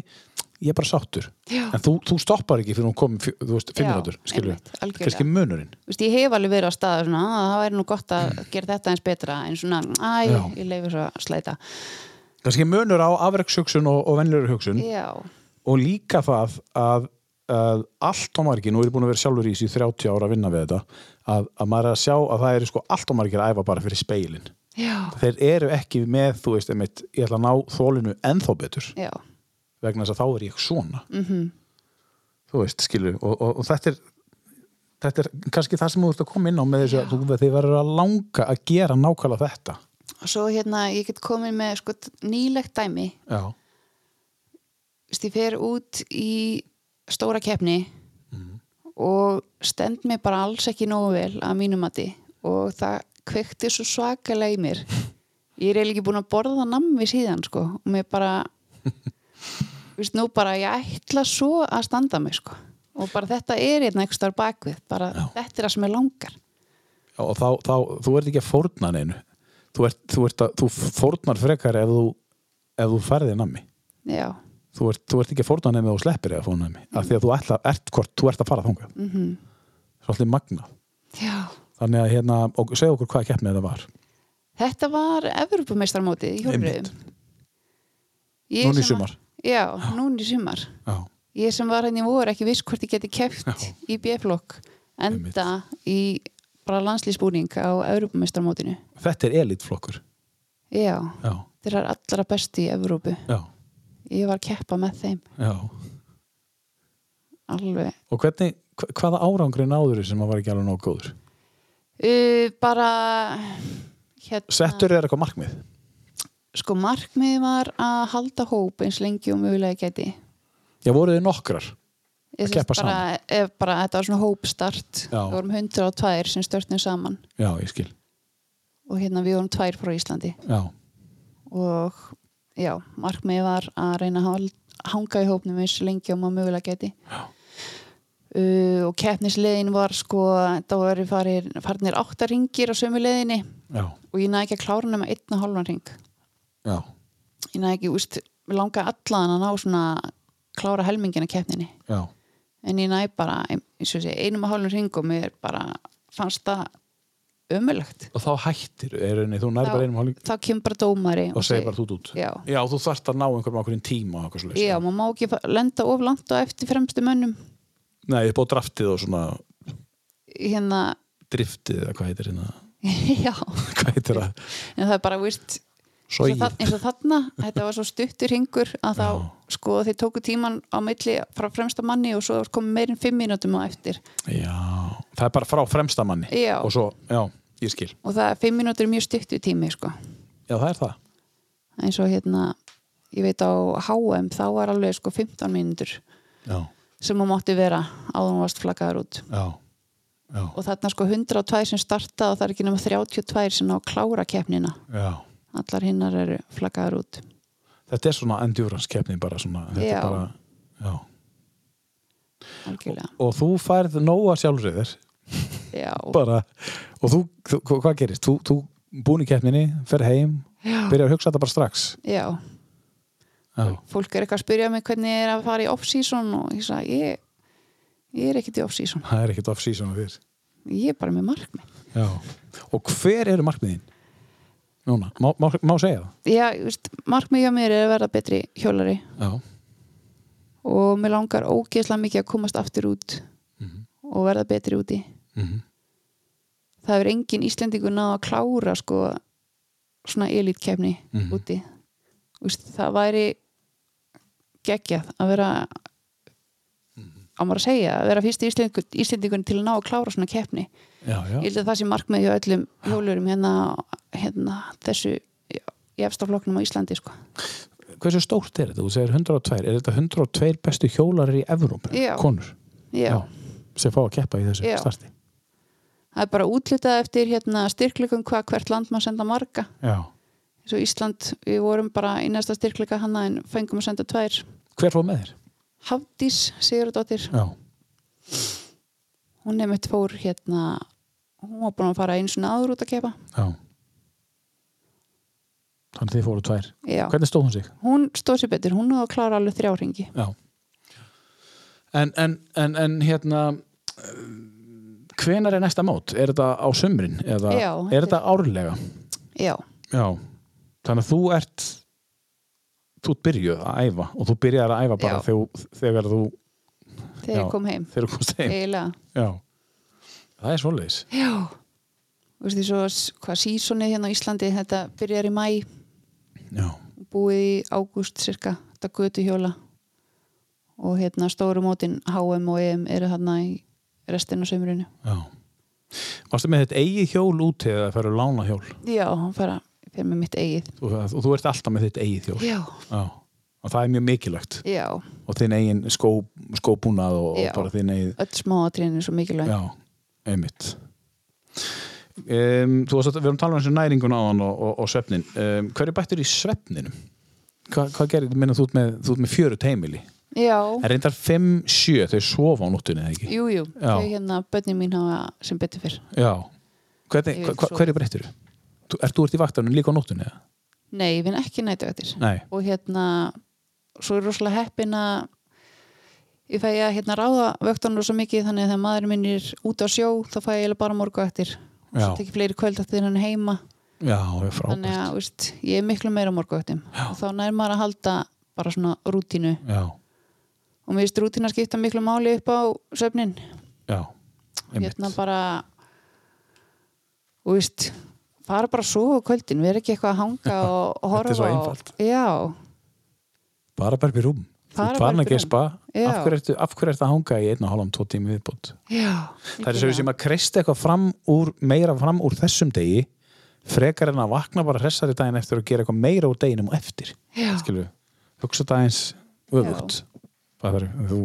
ég er bara sáttur, já, en þú, þú stoppar ekki fyrir hún fjö- þú veist, fimm Já, mínútur skilur, kannski munurinn. Veist, ég hef alveg verið á stað svona, að það væri nú gott að gera þetta eins betra en svona, æ, Já. ég leifi svo að slæta. Kannski munur á afrekshugsun og, og venlur hugsun. Já, og líka það að, að allt á margir, nú er ég búin að vera sjálfur í þessu í 30 ára að vinna við þetta að, að maður er að sjá að það eru sko allt á margir að æfa bara fyrir speilin. Já, þeir eru ekki með, þú veist, einmitt, ég ætla að ná þólinu ennþá betur. Já. Vegna þess að þá er ég svona. Mm þú veist, skilur, og, og, og þetta er þetta er kannski það sem þú ert að koma inn á með þessu að þú, þið verður að langa að gera nákvæmlega þetta. Og svo hérna, ég get komið með sko, nýlegt dæmi. Já, Þú veist, ég fer út í stóra keppni og stend mig bara alls ekki nógu vel að mínum mati og það kveikti svo svakalega í mér. Ég er ekki búin að borða nammi síðan sko og mér bara veist, nú bara ég ætla svo að standa mig sko. Og bara þetta er hérna einhvers þar bakvið bara Já. þetta er það sem ég langar. Já, og þá, þá, þú ert ekki að fórna neinu. Þú, ert, þú, ert að, þú fórnar frekar ef þú, ef þú færði nammi. Já, þú ert, þú ert ekki að fórna nefnir og sleppir eða fórna nefnir af því að þú ætla, ert hvort, þú ert að fara þangað. Mm mhm, svolítið magna já. Þannig að hérna, og segja okkur hvað keppnið þetta var. Þetta var Evropameistarmótið í hjólriðum Ég núna í sumar. Já, núna í sumar. Já, ég sem var henni voru ekki viss hvort ég geti Já. í B-flokk enda í bara landslýsbúning á Evropameistarmótinu þetta er elitflokkur. Já, já, þeir eru allra besti í Evrópu. Já, ég var að keppa með þeim. Já. Alveg. Og hvernig, hva- hvaða árangri náður sem að var ekki alveg nóg góður? Uh, bara hérna, settur er eitthvað markmið? Sko markmið var að halda hóp eins lengi og mögulega geti já, voruð þið nokkrar Ég Að keppa bara, ef bara þetta var svona hópstart. Já. við vorum 102 sem störtnum saman. Já, ég skil, og hérna við vorum tvær frá Íslandi. Já, og já, markmiði var að reyna að hanga í hópnum eins lengi og maður mögulega geti uh, og keppnisleiðin var sko, það voru farir, farinir átta ringir á sömu leiðinni. Já, og ég næði ekki að klára nema einn og hálfan ring. Já. Ég næði ekki, úst, við langaði allan að ná svona klára helmingina keppninni. Já, en ég næði bara eins og sé, einum og hálfum ring og mér bara fannst það ömulegt og þá hættir er henni, þú nær Þá- bara einum hálfing þá kemur bara dómari og segir bara þú út já, já, þú þarft að ná einhverjum ákveðin tíma og já, maður má ekki lenda of langt og eftir fremstu mönnum. Nei, þið búið draftið og svona hérna, driftið eða hvað heitir hérna? Já. Hvað heitir það, en það er bara, víst eins og, og þarna, þetta var svo stuttur hingur að þá, Já. sko, þeir tóku tíman á milli frá fremsta manni og svo kom meirinn fimm mínútum á eftir. Já, það er bara frá fremsta manni. Já. og svo, já, ég skil. Og það er fimm mínútur er mjög stuttu tími, sko. Já, það er það, eins og hérna, ég veit á HM þá var alveg sko 15 mínútur já, sem hún mátti vera áður hún varst flaggaður út. Já, já, og þarna sko 102 sem starta og það er ekki nema 32 sem að klára keppnina. Já. allar hinnar eru flaggaður út. Þetta er svona endurance keppni bara svona Já. bara, já. algjörlega, og þú færð nóga sjálfriðir já, bara, og þú, þú hvað gerist? Þú, þú búin í keppninni, fer heim já, byrjar að hugsa þetta bara strax? Já. Já, fólk er eitthvað að spyrja mig hvernig er að fara í off-season og ég sagði, ég, ég er ekkert í off-season. Það er ekkert off-season fyrir ég er bara með markmið. Já. og hver eru markmiðin? Núna, má, má, má segja það? Já, ég veist, markmið hjá mér er að verða betri hjólari. Já, og mér langar ógeðslega mikið að komast aftur út. Og verða betri úti mm það er engin Íslendingur náð að klára sko svona elitkefni Mhm. úti Úst, það væri geggjað að vera Mhm. á maður að segja að vera fyrst íslendingun til að ná að klára svona keppni já, já, ég held að það sé markmið hjá öllum hjólurum hérna, hérna þessu já, í efstafloknum á Íslandi sko. hversu stórt er þetta? Þú segir 102, er þetta 102 bestu hjólarir í Evrópu? Já. Konur? já. Sem fá að keppa í þessu Já. starti. Það er bara útlitað eftir hérna, styrkleikum hvað hvert land maður senda marga. Eins og Ísland, við vorum bara í næsta styrkleika hana en fengum að senda tvær. Hver fór með þér? Hafdís Sigurðardóttir. Já, hún nefnt fór hérna hún var búin að fara eins og áður út að kepa já. Þannig þið fóru tvær. Já. Hvernig stóð hún sig? hún stóð sér betur, hún náði að klára alveg þrjá ringi Já En, en, en, en hérna hvenar er næsta mót? Er þetta á sumrin? Eða Já, er þetta árlega? já, Já. Þannig að þú ert þú byrjuð að æfa og þú byrjar að æfa bara Já. þegar, þegar þú þegar ég kom heim. þegar þú komst heim. Það er svoleiðis. Já. Þú veist því svo hvað sísonið hérna á Íslandi þetta byrjar í mæ Já, búið í ágúst cirka þetta götu hjóla og hérna stóru mótin HM og EM eru þarna í restin á sömurinu já. Varstu með þetta eigið hjól út eða það færðu lána hjól? Já, fara fyrir með mitt eigið. Og, og þú ert alltaf með þitt eigið hjól? Já, Já. Og það er mjög mikilvægt. Já, og þinn eigin skó, skóbúnað og, og bara þinn eigin öll smáatriðin er svo mikilvæg. Já, einmitt. Um, Þú varst að við erum að tala um þessu næringun á hann og, og, og svefnin. Um, Hverju bættur í svefninum? Hva, hvað gerir, minna þú ert með, með fjörut heimili já, En reyndar 5-7 þau sofa á nóttunni eða ekki? jú, jú, Já. þau hérna bönni mín hafa sem betur fyrr Já Hvernig, Ég hva. Hverju breyttir þú? Ert þú ert í vaktanum líka á nóttunni? eða? nei, ég vinn ekki nættuvættir Nei, og hérna svo er rosalega heppin að ég fæ að hérna ráða vöktunum svo mikið þannig að þegar maðurinn minn er út á sjó þá fæ ég bara morgu eftir og svo tekið fleiri kvöld eftir hann er heima já, það er þannig að veist, ég er miklu meira morgu eftir og þá nær maður að halda bara svona rútínu Já, og mér finnst rútína skipta miklu máli upp á söfnin. Já, einmitt. Hérna bara og veist fara bara svo á kvöldin, erum ekki eitthvað að hanga og, og Þetta er horfa svo einfalt. já, Bara í rúm. Þú ert bara farin að gespa. af hverju, hverju ertu að hanga í einn og hálfum tvo tími viðbútt? já Það er svo sem að kreista eitthvað fram úr, meira fram úr þessum degi frekar en að vakna bara hressari daginn eftir og gera eitthvað meira úr deginum eftir. Hugsa dagins það er, þú,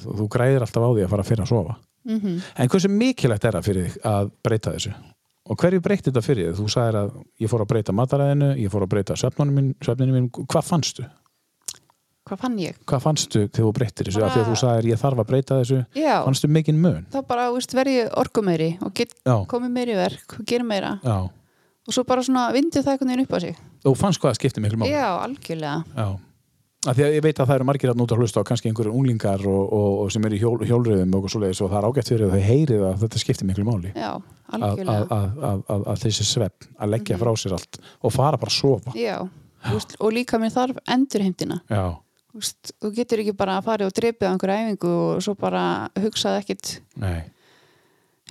þú, þú græðir alltaf á því að fara fyrir að sofa mm en hversu mikilvægt er það fyrir þig að breyta þessu og hverju breytti þetta fyrir þig? Þú sagðir að ég fór að breyta mataræðinu, ég fór að breyta svefninu mín, hvað fannstu? hvað fann ég? Hvað fannstu þegar þú breyttir þessu? Að þú sagðir ég þarf að breyta þessu, já, fannstu mikinn mun? þá bara veist, verð ég orkumeiri og get komið meiri verk og gera meira já. og svo bara vindi það einhvern veginn upp á sig Þú fannst hvað að skipti miklu máli? já, algjörlega Já. Af því að ég veit að það eru margir að nota hlusta á kannski einhverjum unglingar og, og, og sem eru í hjól, hjólriðum og svoleiðis og það er ágætt fyrir að þau heyrið að þetta skipti miklu máli. Já, að, að, algjörlega. að, að, að, að þessi svepp að leggja Mhm. frá sér allt og fara bara að sofa. Já, veist, og líka mér þarf endurheimtina. Já, veist, þú getur ekki bara að fara og dreipið á einhverju æfingu og svo bara hugsað ekkit. Nei,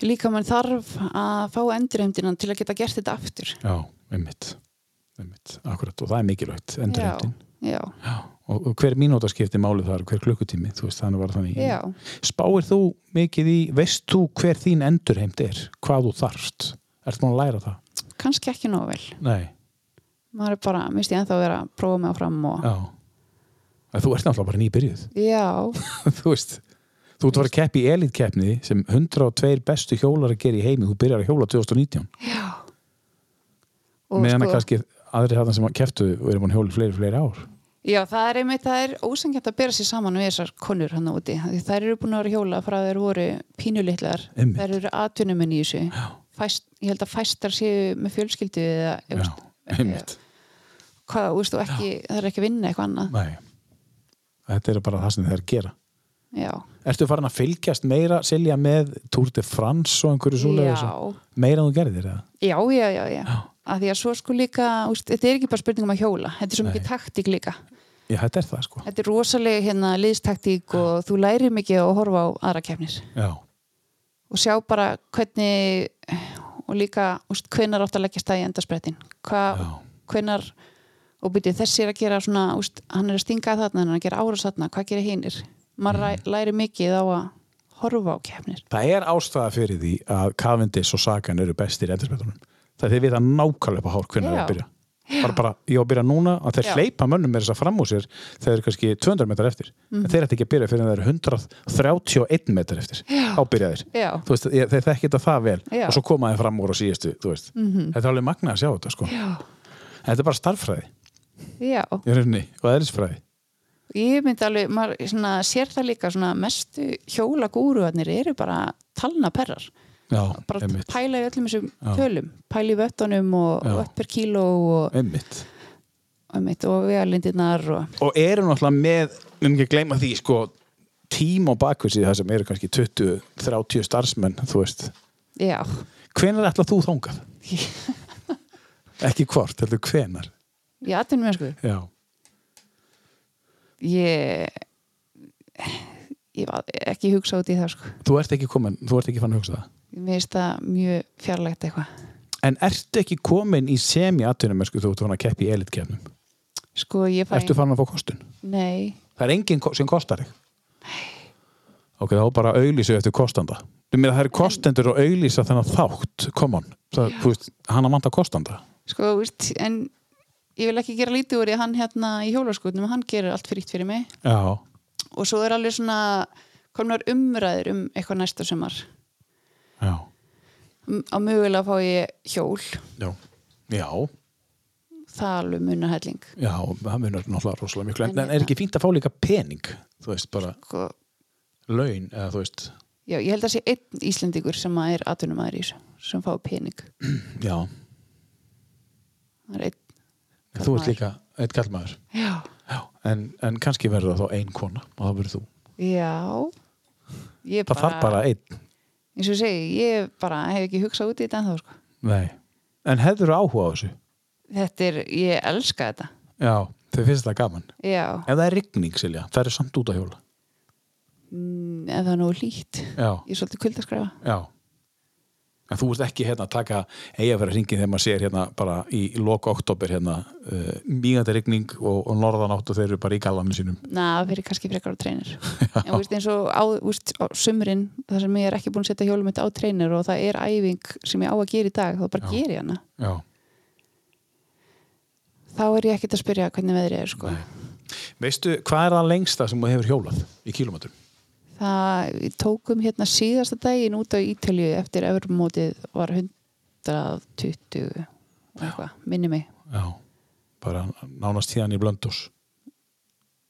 líka mér þarf að fá endurheimtina til að geta gert þetta aftur. Já, einmitt. Einmitt, akkurat. Og það er mikilvægt endurheimtin. Já, Já, og, og hver mínúta skipti máli þar, hver klukkutími, þú veist, þannig já, Spáir þú mikið í, veist þú hver þín endurheimt er, hvað þú þarft? Ertu búin að læra það? kannski ekki nóg vel. Nei, maður er bara, minnst ég ennþá að vera að prófa mig áfram og já. En Þú ert náttúrulega bara nýbyrjuð. Já, þú veist þú ert að fara að keppi í elitkeppni sem 102 bestu hjólar að gera í heimi þú byrjar að hjóla 2019 já og meðan að sko, kannski aðri þarna sem kepptu og eru búin að hjóla í fleiri, fleiri ár já, það er einmitt, það er ósengjant að bera sér saman við þessar konur hann úti, þær eru búin að vera hjóla frá þeir voru pínulitlar. Einmitt. þær eru atvinnuminn í þessu. Já. Fæst, ég held að fæstar séu með fjölskyldu eða, Já, einmitt. Hvað, og ekki, það er ekki að vinna eitthvað annað. Nei. Þetta er bara það sem þeir gera. Já, Ertu farin að fylgjast meira Silja með Tour de France og einhverju já, meira en þú gerðir eða? já, já, já, já. Að því að svo sko líka, úst, þetta er ekki bara spurning um að hjóla þetta er svo Nei. mikið taktík líka. Já, þetta er það sko. Þetta er rosalega hérna liðstaktík og þú lærir mikið að horfa á aðra kefnir Já, og sjá bara hvernig og líka úst, hvenar átt að leggja stæði endarsprettin hvað, já, hvenar og byrju þessi er að gera svona úst, hann er að stinga þarna, hann er að gera ára þarna hvað gerir hinnir maður mm. læri mikið á að horfa á keppnir. Það er ástæða fyrir því að Cavendish og Sagan eru bestir í endurspetunum. Það er þeir vita nákvæmlega upp á hár hvernig það er að byrja. Bara, bara, ég á að byrja núna að þeir Já. hleypa mönnum með þess að fram úr sér þeir eru kannski 200 metrar eftir. Mhm. En þeir ætti ekki að byrja fyrir en þeir eru 131 metrar eftir. Já. Á byrja þeir. Veist, ég- þeir þekki þetta það vel Já. og svo koma þeir fram úr síðustu, þú veist. Mhm. Þetta er alveg magna að sjá þetta, sko. En þetta er bara starffræði, rauninni, og eðlisfræði. Ég myndi alveg, maður svona, sér það líka svona mestu hjólagúruarnir eru bara talnaperrar Já, bara einmitt. pæla í öllum þessum Já. tölum. Pæla í vöttunum og vött per kíló og, Einmitt. einmitt, og vegalindirnar og og eru náttúrulega með um ekki að gleyma því sko tím og bakvísið það sem eru kannski 20-30 starfsmenn þú veist, hvenar ætla þú þóngað? ekki hvort, heldur hvenar ég aðtunum með sko ég ég var ekki hugsa út í það sko. Þú ert ekki komin þú ert ekki fann að hugsa það mér finnst það mjög fjarlægt eitthvað. En ertu ekki komin í semi-atvinnum þú ert fann að keppi í elitkefnum sko ertu fann að fá kostun? nei, það er enginn sem kostar þig? Ok, þá bara auðlýsu eftir kostanda. Það eru kostendur og auðlýsa þennan þátt. Come on, það, veist, hann að vanta kostanda. Sko, víst, en ég vil ekki gera lítið úr í hann hérna í hjólaskutnum hann gerir allt frítt fyrir mig. Já, og svo er alveg svona komnar umræður um eitthvað næsta sumar já, á mögulega fá ég hjól. Já. Já, það alveg munar helling Já, það munar náttúrulega rosalega miklu. En, En er ekki fínt að fá líka pening? Þú veist, bara sko, laun eða þú veist, já, ég held að sé einn Íslendingur sem að er atvinnumæður í þessu sem fá pening. Já. Það er einn en þú ert líka eitt kallmaður já, já, en, en kannski verður það þá ein kona og það verður þú, já. Ég það þarf bara einn eins og segi, ég bara hef ekki hugsað út í þetta ennþá sko. Nei. en hefur áhuga á þessu? Þetta er, ég elska þetta. Já, þau finnst það gaman. Já, ef það er rigning, Silja, það er samt út að hjóla. Mm, ef það er nógu lít já, ég er svolítið kuldaskræfa. Já en þú ert ekki hérna að taka vera hringið þegar maður sér hérna bara í loka oktober hérna uh, mýgandi rigning og, og norðanátt og þeir eru bara í gallanum sínum. Na, það fyrir kannski frekar á treinir. En þú veist, eins og á, veist, á sumrin þar sem ég er ekki búin að setja hjólum mitt á treinir og það er æfing sem ég á að gera í dag þá bara ger ég hana. Já, þá er ég ekkert að spyrja hvernig veðrið er sko. veistu, hvað er það lengsta sem þú hefur hjólað í kílómetrum? Það tókum hérna síðasta daginn út á Ítalju eftir Evropamótið var 120 og eitthvað, minni mig. Já, bara nánast tíðan í Blöndós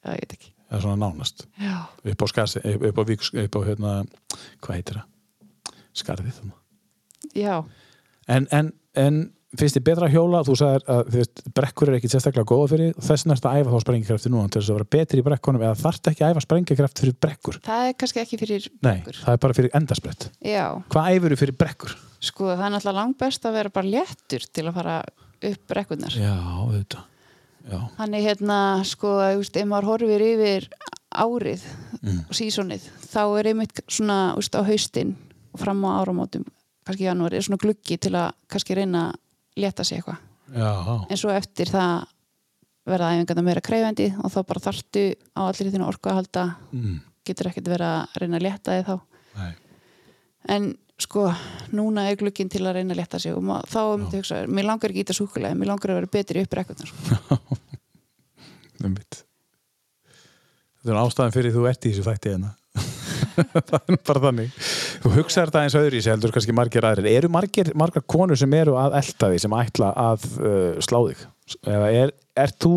já, ég veit ekki. Eða svona nánast. Já, upp á skarsi, upp á vík upp á hérna, hvað heitir það? Skarðið já, en, en, en finnst þið betra að hjóla? Þú sagðir að veist, brekkur er ekki sérstaklega góða fyrir þess að æfa þá sprengikrafti núna til þess að vera betri í brekkunum eða þarft ekki að æfa sprengikraft fyrir brekkur? Það er kannski ekki fyrir nei, okkur. það er bara fyrir endasprett já, hvað æfur fyrir brekkur? sko það er náttúrulega langt best að vera bara léttur til að fara upp brekkurnar. Já, já, Þannig hérna, sko, veist, ef maður horfir yfir árið Mm. og sísonið, þá er einmitt svona, veist, á haustin og fram á áramótum, kannski er svona gluggi til að kannski reyna létta sig eitthvað. En svo eftir það verða æfingarna meira kreifendi og þá bara þartu á allir þínu orku að halda, mm. getur ekkert verið að reyna að létta þig þá. nei En sko, núna er glugginn til að reyna að létta sig og ma- þá er myndi að hugsa, mér langar ekki í þetta súkulega, mér langar að vera betri upp rekkurnar. Sko. um þetta er ástæðan fyrir þú ert í þessu þætti hérna það er bara þannig þú hugsaður þetta eins öðru í sig heldur kannski margir aðrir. Eru margir, margar konur sem eru að elta því sem ætla að uh, slá þig? Eða er, er þú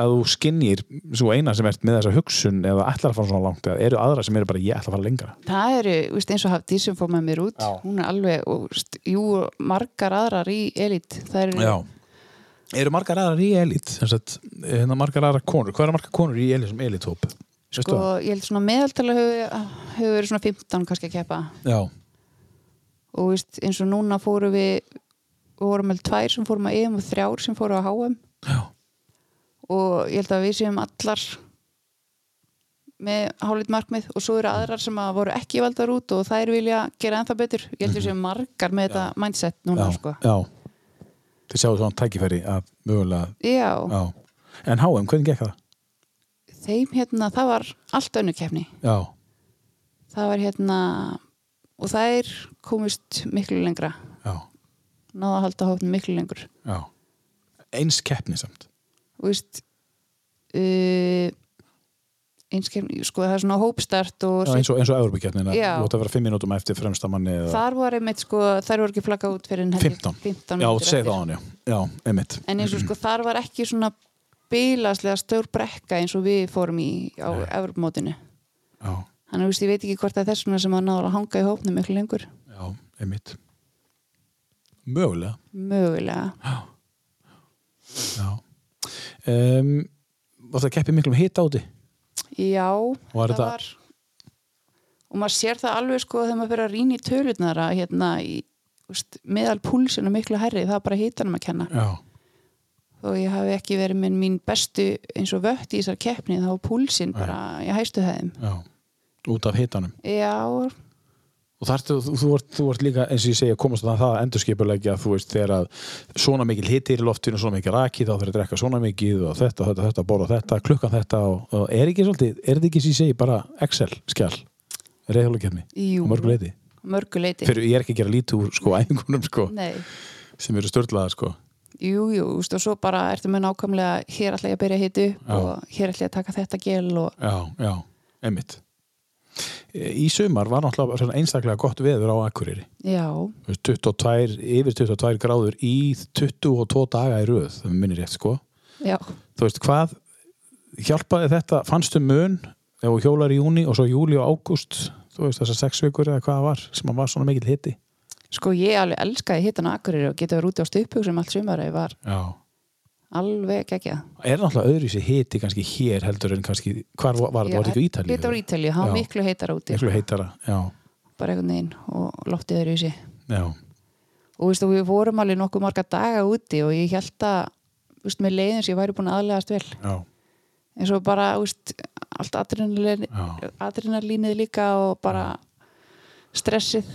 að þú skinnir svo eina sem ert með þessa hugsun eða ætlar að fara svona langt eða eru aðra sem eru bara ég ætla að fara lengra Það eru, veist, eins og hafði sem fór með mér út Já. hún er alveg, og, jú, margar aðrar í elit, það eru Já. eru margar aðrar í elit sagt, hérna margar aðrar konur. Hvað eru margar konur í elit sem elithóp sko, ég held svona meðaltala hefur, verið svona 15 kannski að keppa. Já, og veist, eins og núna fóru við við vorum með tvær sem fórum að EM og þrjár sem fóru á HM já, og ég held að við séum allar með hálít markmið og svo eru aðrar sem að voru ekki valdar út og þær vilja gera ennþá betur. Ég held að við séum margar með þetta mindset núna já, sko. já. þið sjáu svona tækifæri að mögulega já, já. en HM, hvernig gekk það? Þeim hérna, það var allt önnu keppni. Já, það var hérna og þær komist miklu lengra. Já, náða að halda hófnum miklu lengur. Já. Eins keppni samt. Og veist uh, einskefni, sko það er svona hópstart og já, eins og, eins og átt að vera fimm mínútum eftir fremsta manni eða þar var einmitt sko, þær voru ekki flagga út fyrir en 15. 15 já, segð á hann, já, einmitt. En eins og sko þar var ekki svona bílaslega stór brekka eins og við fórum í á. Evropamótinu já, þannig að ég veit ekki hvort það er þess vegna sem að náður að hanga í hópnum miklu lengur. Já, einmitt. Mögulega. Mögulega. Já. Um, var það keppið miklum hita úti já, Var það var og maður sér það alveg sko þegar maður fyrir að rýna í tölutnar að hérna í veist, meðal púlsinu miklu herri það er bara hitanum að kenna. Já, þó ég hafi ekki verið með mín bestu eins og vött í þessar keppni þá var púlsin bara í hæstu já út af hitanum. Já, og þarftu, þú, þú, ert, þú ert líka eins og ég segja komast að það að endurskipulegja þú veist þegar að svona mikil hiti er í loftinu svona mikil raki þá þarf að drekka svona mikið og þetta, þetta, þetta, borða þetta, klukkan þetta og, og er ekki svolítið, er þetta ekki sem ég segi bara Excel skjál, reyðhjólukefni jú, á mörgu leiti, mörguleiti fyrir ég er ekki að gera lítið úr sko æfingunum sko, Nei, sem eru störtlaðar sko jú, jú, veist, og svo bara ertu með nákvæmlega hér ætla ég að byrja að Já. og hér ætla ég að taka þetta gel og já, já, einmitt. Í sumar var náttúrulega einstaklega gott veður á Akureyri. Já, Þú veist, 22, yfir 22 gráður í 22 daga í röð það minnir rétt sko. Já, þú veist hvað hjálpaði þetta, fannstu mun þú hjólar í júni og svo júli og ágúst þú veist þessar sex vikur eða hvað var sem var svona mikill hiti sko ég alveg elskaði hitan á Akureyri og geta verið úti á stupuksum allt sumar ég var já. alveg ekki er náttúrulega öðru sér hiti kannski hér heldur en kannski, hvar var, þetta, var þetta í Ítalíu? Þetta var Ítalíu, það var Já. miklu heitar úti miklu heitara, já, bara einhvern veginn og loftið í sig já, og veist, og við vorum alveg nokkuð marga daga úti og ég held að veist, með leiðins ég væri búin að aðlegast vel já, eins og bara veist, allt já. adrenalínið líka og bara stressið.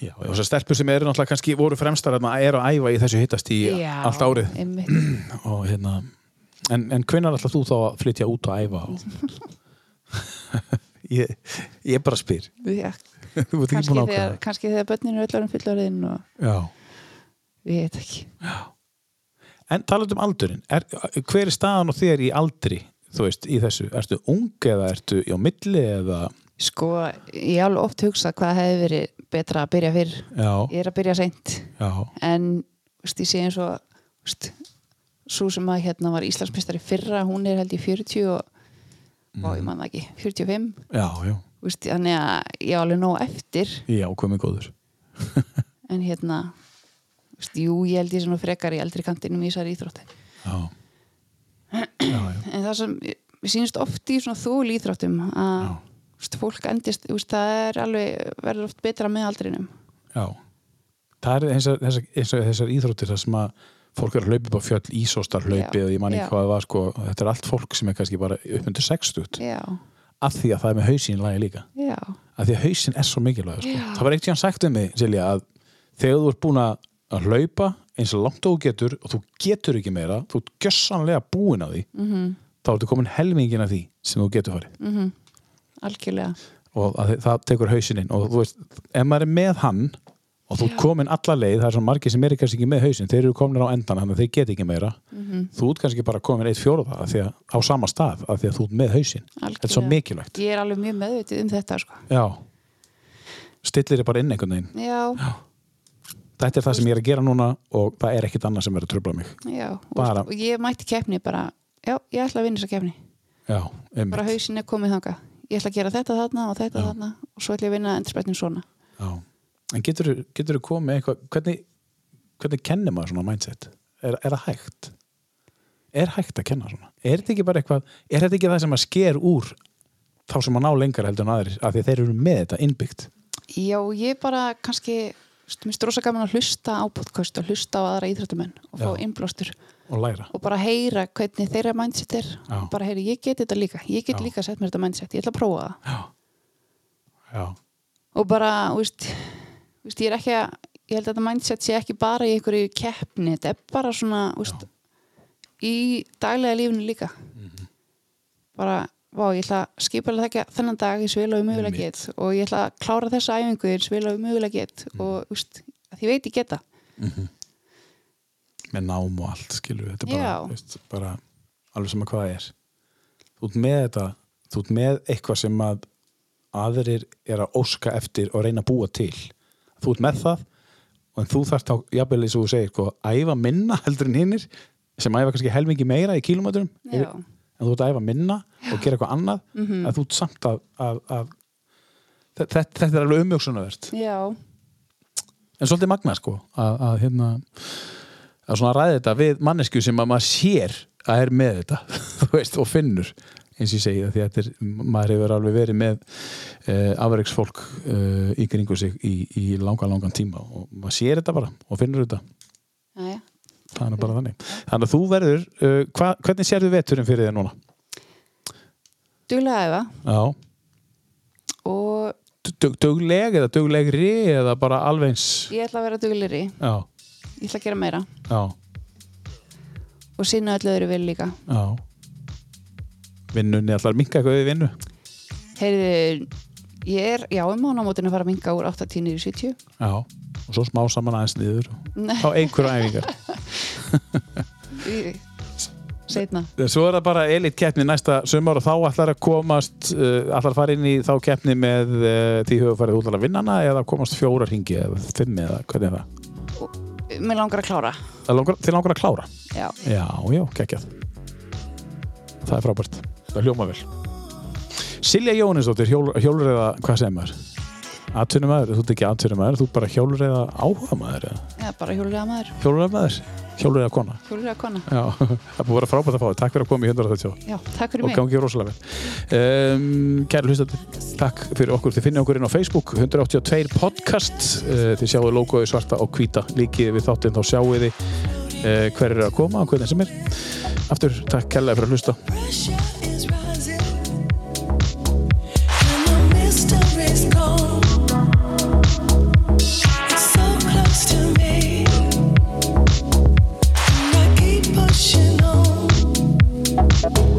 Já og þessar stelpur sem eru náttúrulega kannski voru fremstar að eru að æfa í þessu hittast í Já, allt árið. og hérna en, en hvenær ætlar þú þá að flytja út og æfa? Og... ég, ég bara spyr. Já, kannski, þegar, kannski þegar börninu er öllum fullorðin og já. Við veit ekki. En talað um aldurinn, er, hver er staðan og þér í aldri, þú veist, í þessu? Ertu ung eða ertu á milli eða, sko, ég hef alveg oft hugsað hvað hefði verið betra að byrja fyrr. Já, ég er að byrja seint. Já, en veist, ég sé eins og svo sem að hérna var Íslandsmyndstari fyrra, hún er held í 40 og mm. ég man það ekki, 45 já, já, veist, þannig að ég á alveg nóg eftir. Já, komið góður. en hérna veist, jú, ég held ég nú frekar í eldri kantinum í þessari íþrótti Já, já, já, en það sem sýnist oft í svona þól íþróttum að. Veist, fólk endist, veist, það er alveg verður oft betra með aldrinum. Já. Það er þessar, þessar, þessar, þessar íþróttir þar sem að fólk er að hlaupa upp á fjöll, ísóstar hlaupi og ég man ekki hvað það var, sko, þetta er allt fólk sem er kannski bara upp undir 60 já, af því að það er með hausinn í lagi líka. já, Af því að hausinn er svo mikilvæg, sko. Það var eitt tíðan sagt um mig, Silja, að þegar þú ert búin að hlaupa eins og langt og þú getur og þú getur ekki meira, þú ert gjössanlega búin að því, mm -hmm, þá ertu komin helmingin af því sem þú getur farið. Mhm, algjörlega. Og það tekur hausinn inn. Og þú veist, ef maður er með hann og þú Já. komin alla leið, það er svona margir sem er kannski ekki með hausinn, þeir eru komin á endan þannig að þeir get ekki meira, mm þú ert kannski bara komin eitt fjóruða á sama stað af því að þú ert með hausinn, þetta er svo mikilvægt. Ég er alveg mjög meðvitið um þetta sko. já, stillir er bara inn einhvern veginn. Já, þetta er það sem ég er að gera núna og það er ekkit annað sem er að tröfla mig. Já Bara- og, og ég mætti keppni bara já, ég ætla að vinna þessa keppni. Já, bara hausin er komið þanga ég ætla að gera þetta þarna og þetta Já. þarna og svo ætla ég að vinna endurspættin svona já. en getur þú komið eitthvað hvernig, hvernig kennir maður svona mindset er, er það hægt er hægt að kenna svona er þetta ekki bara eitthvað, er þetta ekki það sem að sker úr þá sem að ná lengar heldur en aðrir af því þeir eru með þetta innbyggt já, ég bara kannski mér finnst rosa gaman að hlusta á podcast og hlusta á aðra íþrættumenn og fá Já. Og læra. Og bara heyra hvernig þeirra mindset er. Já. og bara heyra, ég get þetta líka. Ég get Já. líka sett mér þetta mindset, ég ætla að prófa það. Já, já, og bara, þú veist ég er ekki að, ég held að þetta mindset sé ekki bara í einhverju keppni, þetta er bara svona veist, í daglega lífinu líka. Mhm. bara vá, ég ætla að skipalega þekka þennan dag í svila og mögulega Einmitt. get. Og ég ætla að klára þessa æfingu í svila og mögulega get. Mm. og úst, að ég veit ég geta með nám og allt skilur þetta er bara, veist, bara alveg sem að hvað það er. Þú ert með þetta þú ert með eitthvað sem að aðrir er að óska eftir og reyna að búa til. Þú ert með það og en þú þarft á, jafnvel eins og þú segir sko, að æfa minna heldur en hinnir sem æfa kannski helmingi meira í kílómetrum. Já. en þú ert að æfa minna og gera eitthvað annað Mhm. að þú ert samt að, að, að þetta, þetta er alveg umjöksunavert já, en svolítið magna sko að, að hérna að svona ræði þetta við mannesku sem að maður sér að er með þetta þú veist, og finnur eins og ég segi það því að er, maður hefur alveg verið með uh, afreiksfólk uh, í kringu sig í, í langan langan tíma og maður sér þetta bara og finnur þetta. Er nú bara þannig. Þannig að þú verður, uh, hva, hvernig sérðu veturinn fyrir þér núna? duglega Já, og Dug- dugleg eða duglegri eða bara alveg eins? Ég ætla að vera duglegri. Já, ég ætla að gera meira. Já, og sinna öllu öðru vel líka. Já. Vinnunni allar minka eitthvað við vinnu? Heyrðu, ég er, já, um mánamótin að fara að minga úr 8 niður í 70 Já, og svo smá saman aðeins niður. Nei, á einhverja æfingar. Í- seinna. Svo er það bara elit keppni næsta sumar og þá ætlar að komast uh, ætlar að fara inn í þá keppni með uh, því höfu farið út að vinna hana eða komast fjóra ringi eða fimm eða hvernig er það? Mér langar að klára. Langar, Þið langar að klára? já, Já, já, geggjað. Það er frábært, það hljóma vel. Silja Jónisdóttir, hjól, hjólreiða hvað segir maður? Atvinnum maður, þú ert ekki atvinnum maður, þú ert bara hjólreiða áhuga maður eða? já bara hjólulega maður. Hjólreiða maður? Hjólreiða kona? hjólulega kona, Já, það er búið að vera frábært að fá þig. Takk fyrir að koma í 130 já, takk fyrir og mig. gangi rosalega vel. Um, Kæri hlustandi, takk fyrir okkur. Þið finnið okkur inn á Facebook 182 podcast. Uh, þið sjáu logoði svarta og hvíta líkið við þáttinn þá sjáu þið uh, hver er að koma og hvernig sem er. Aftur, takk kærlega fyrir að hlusta You.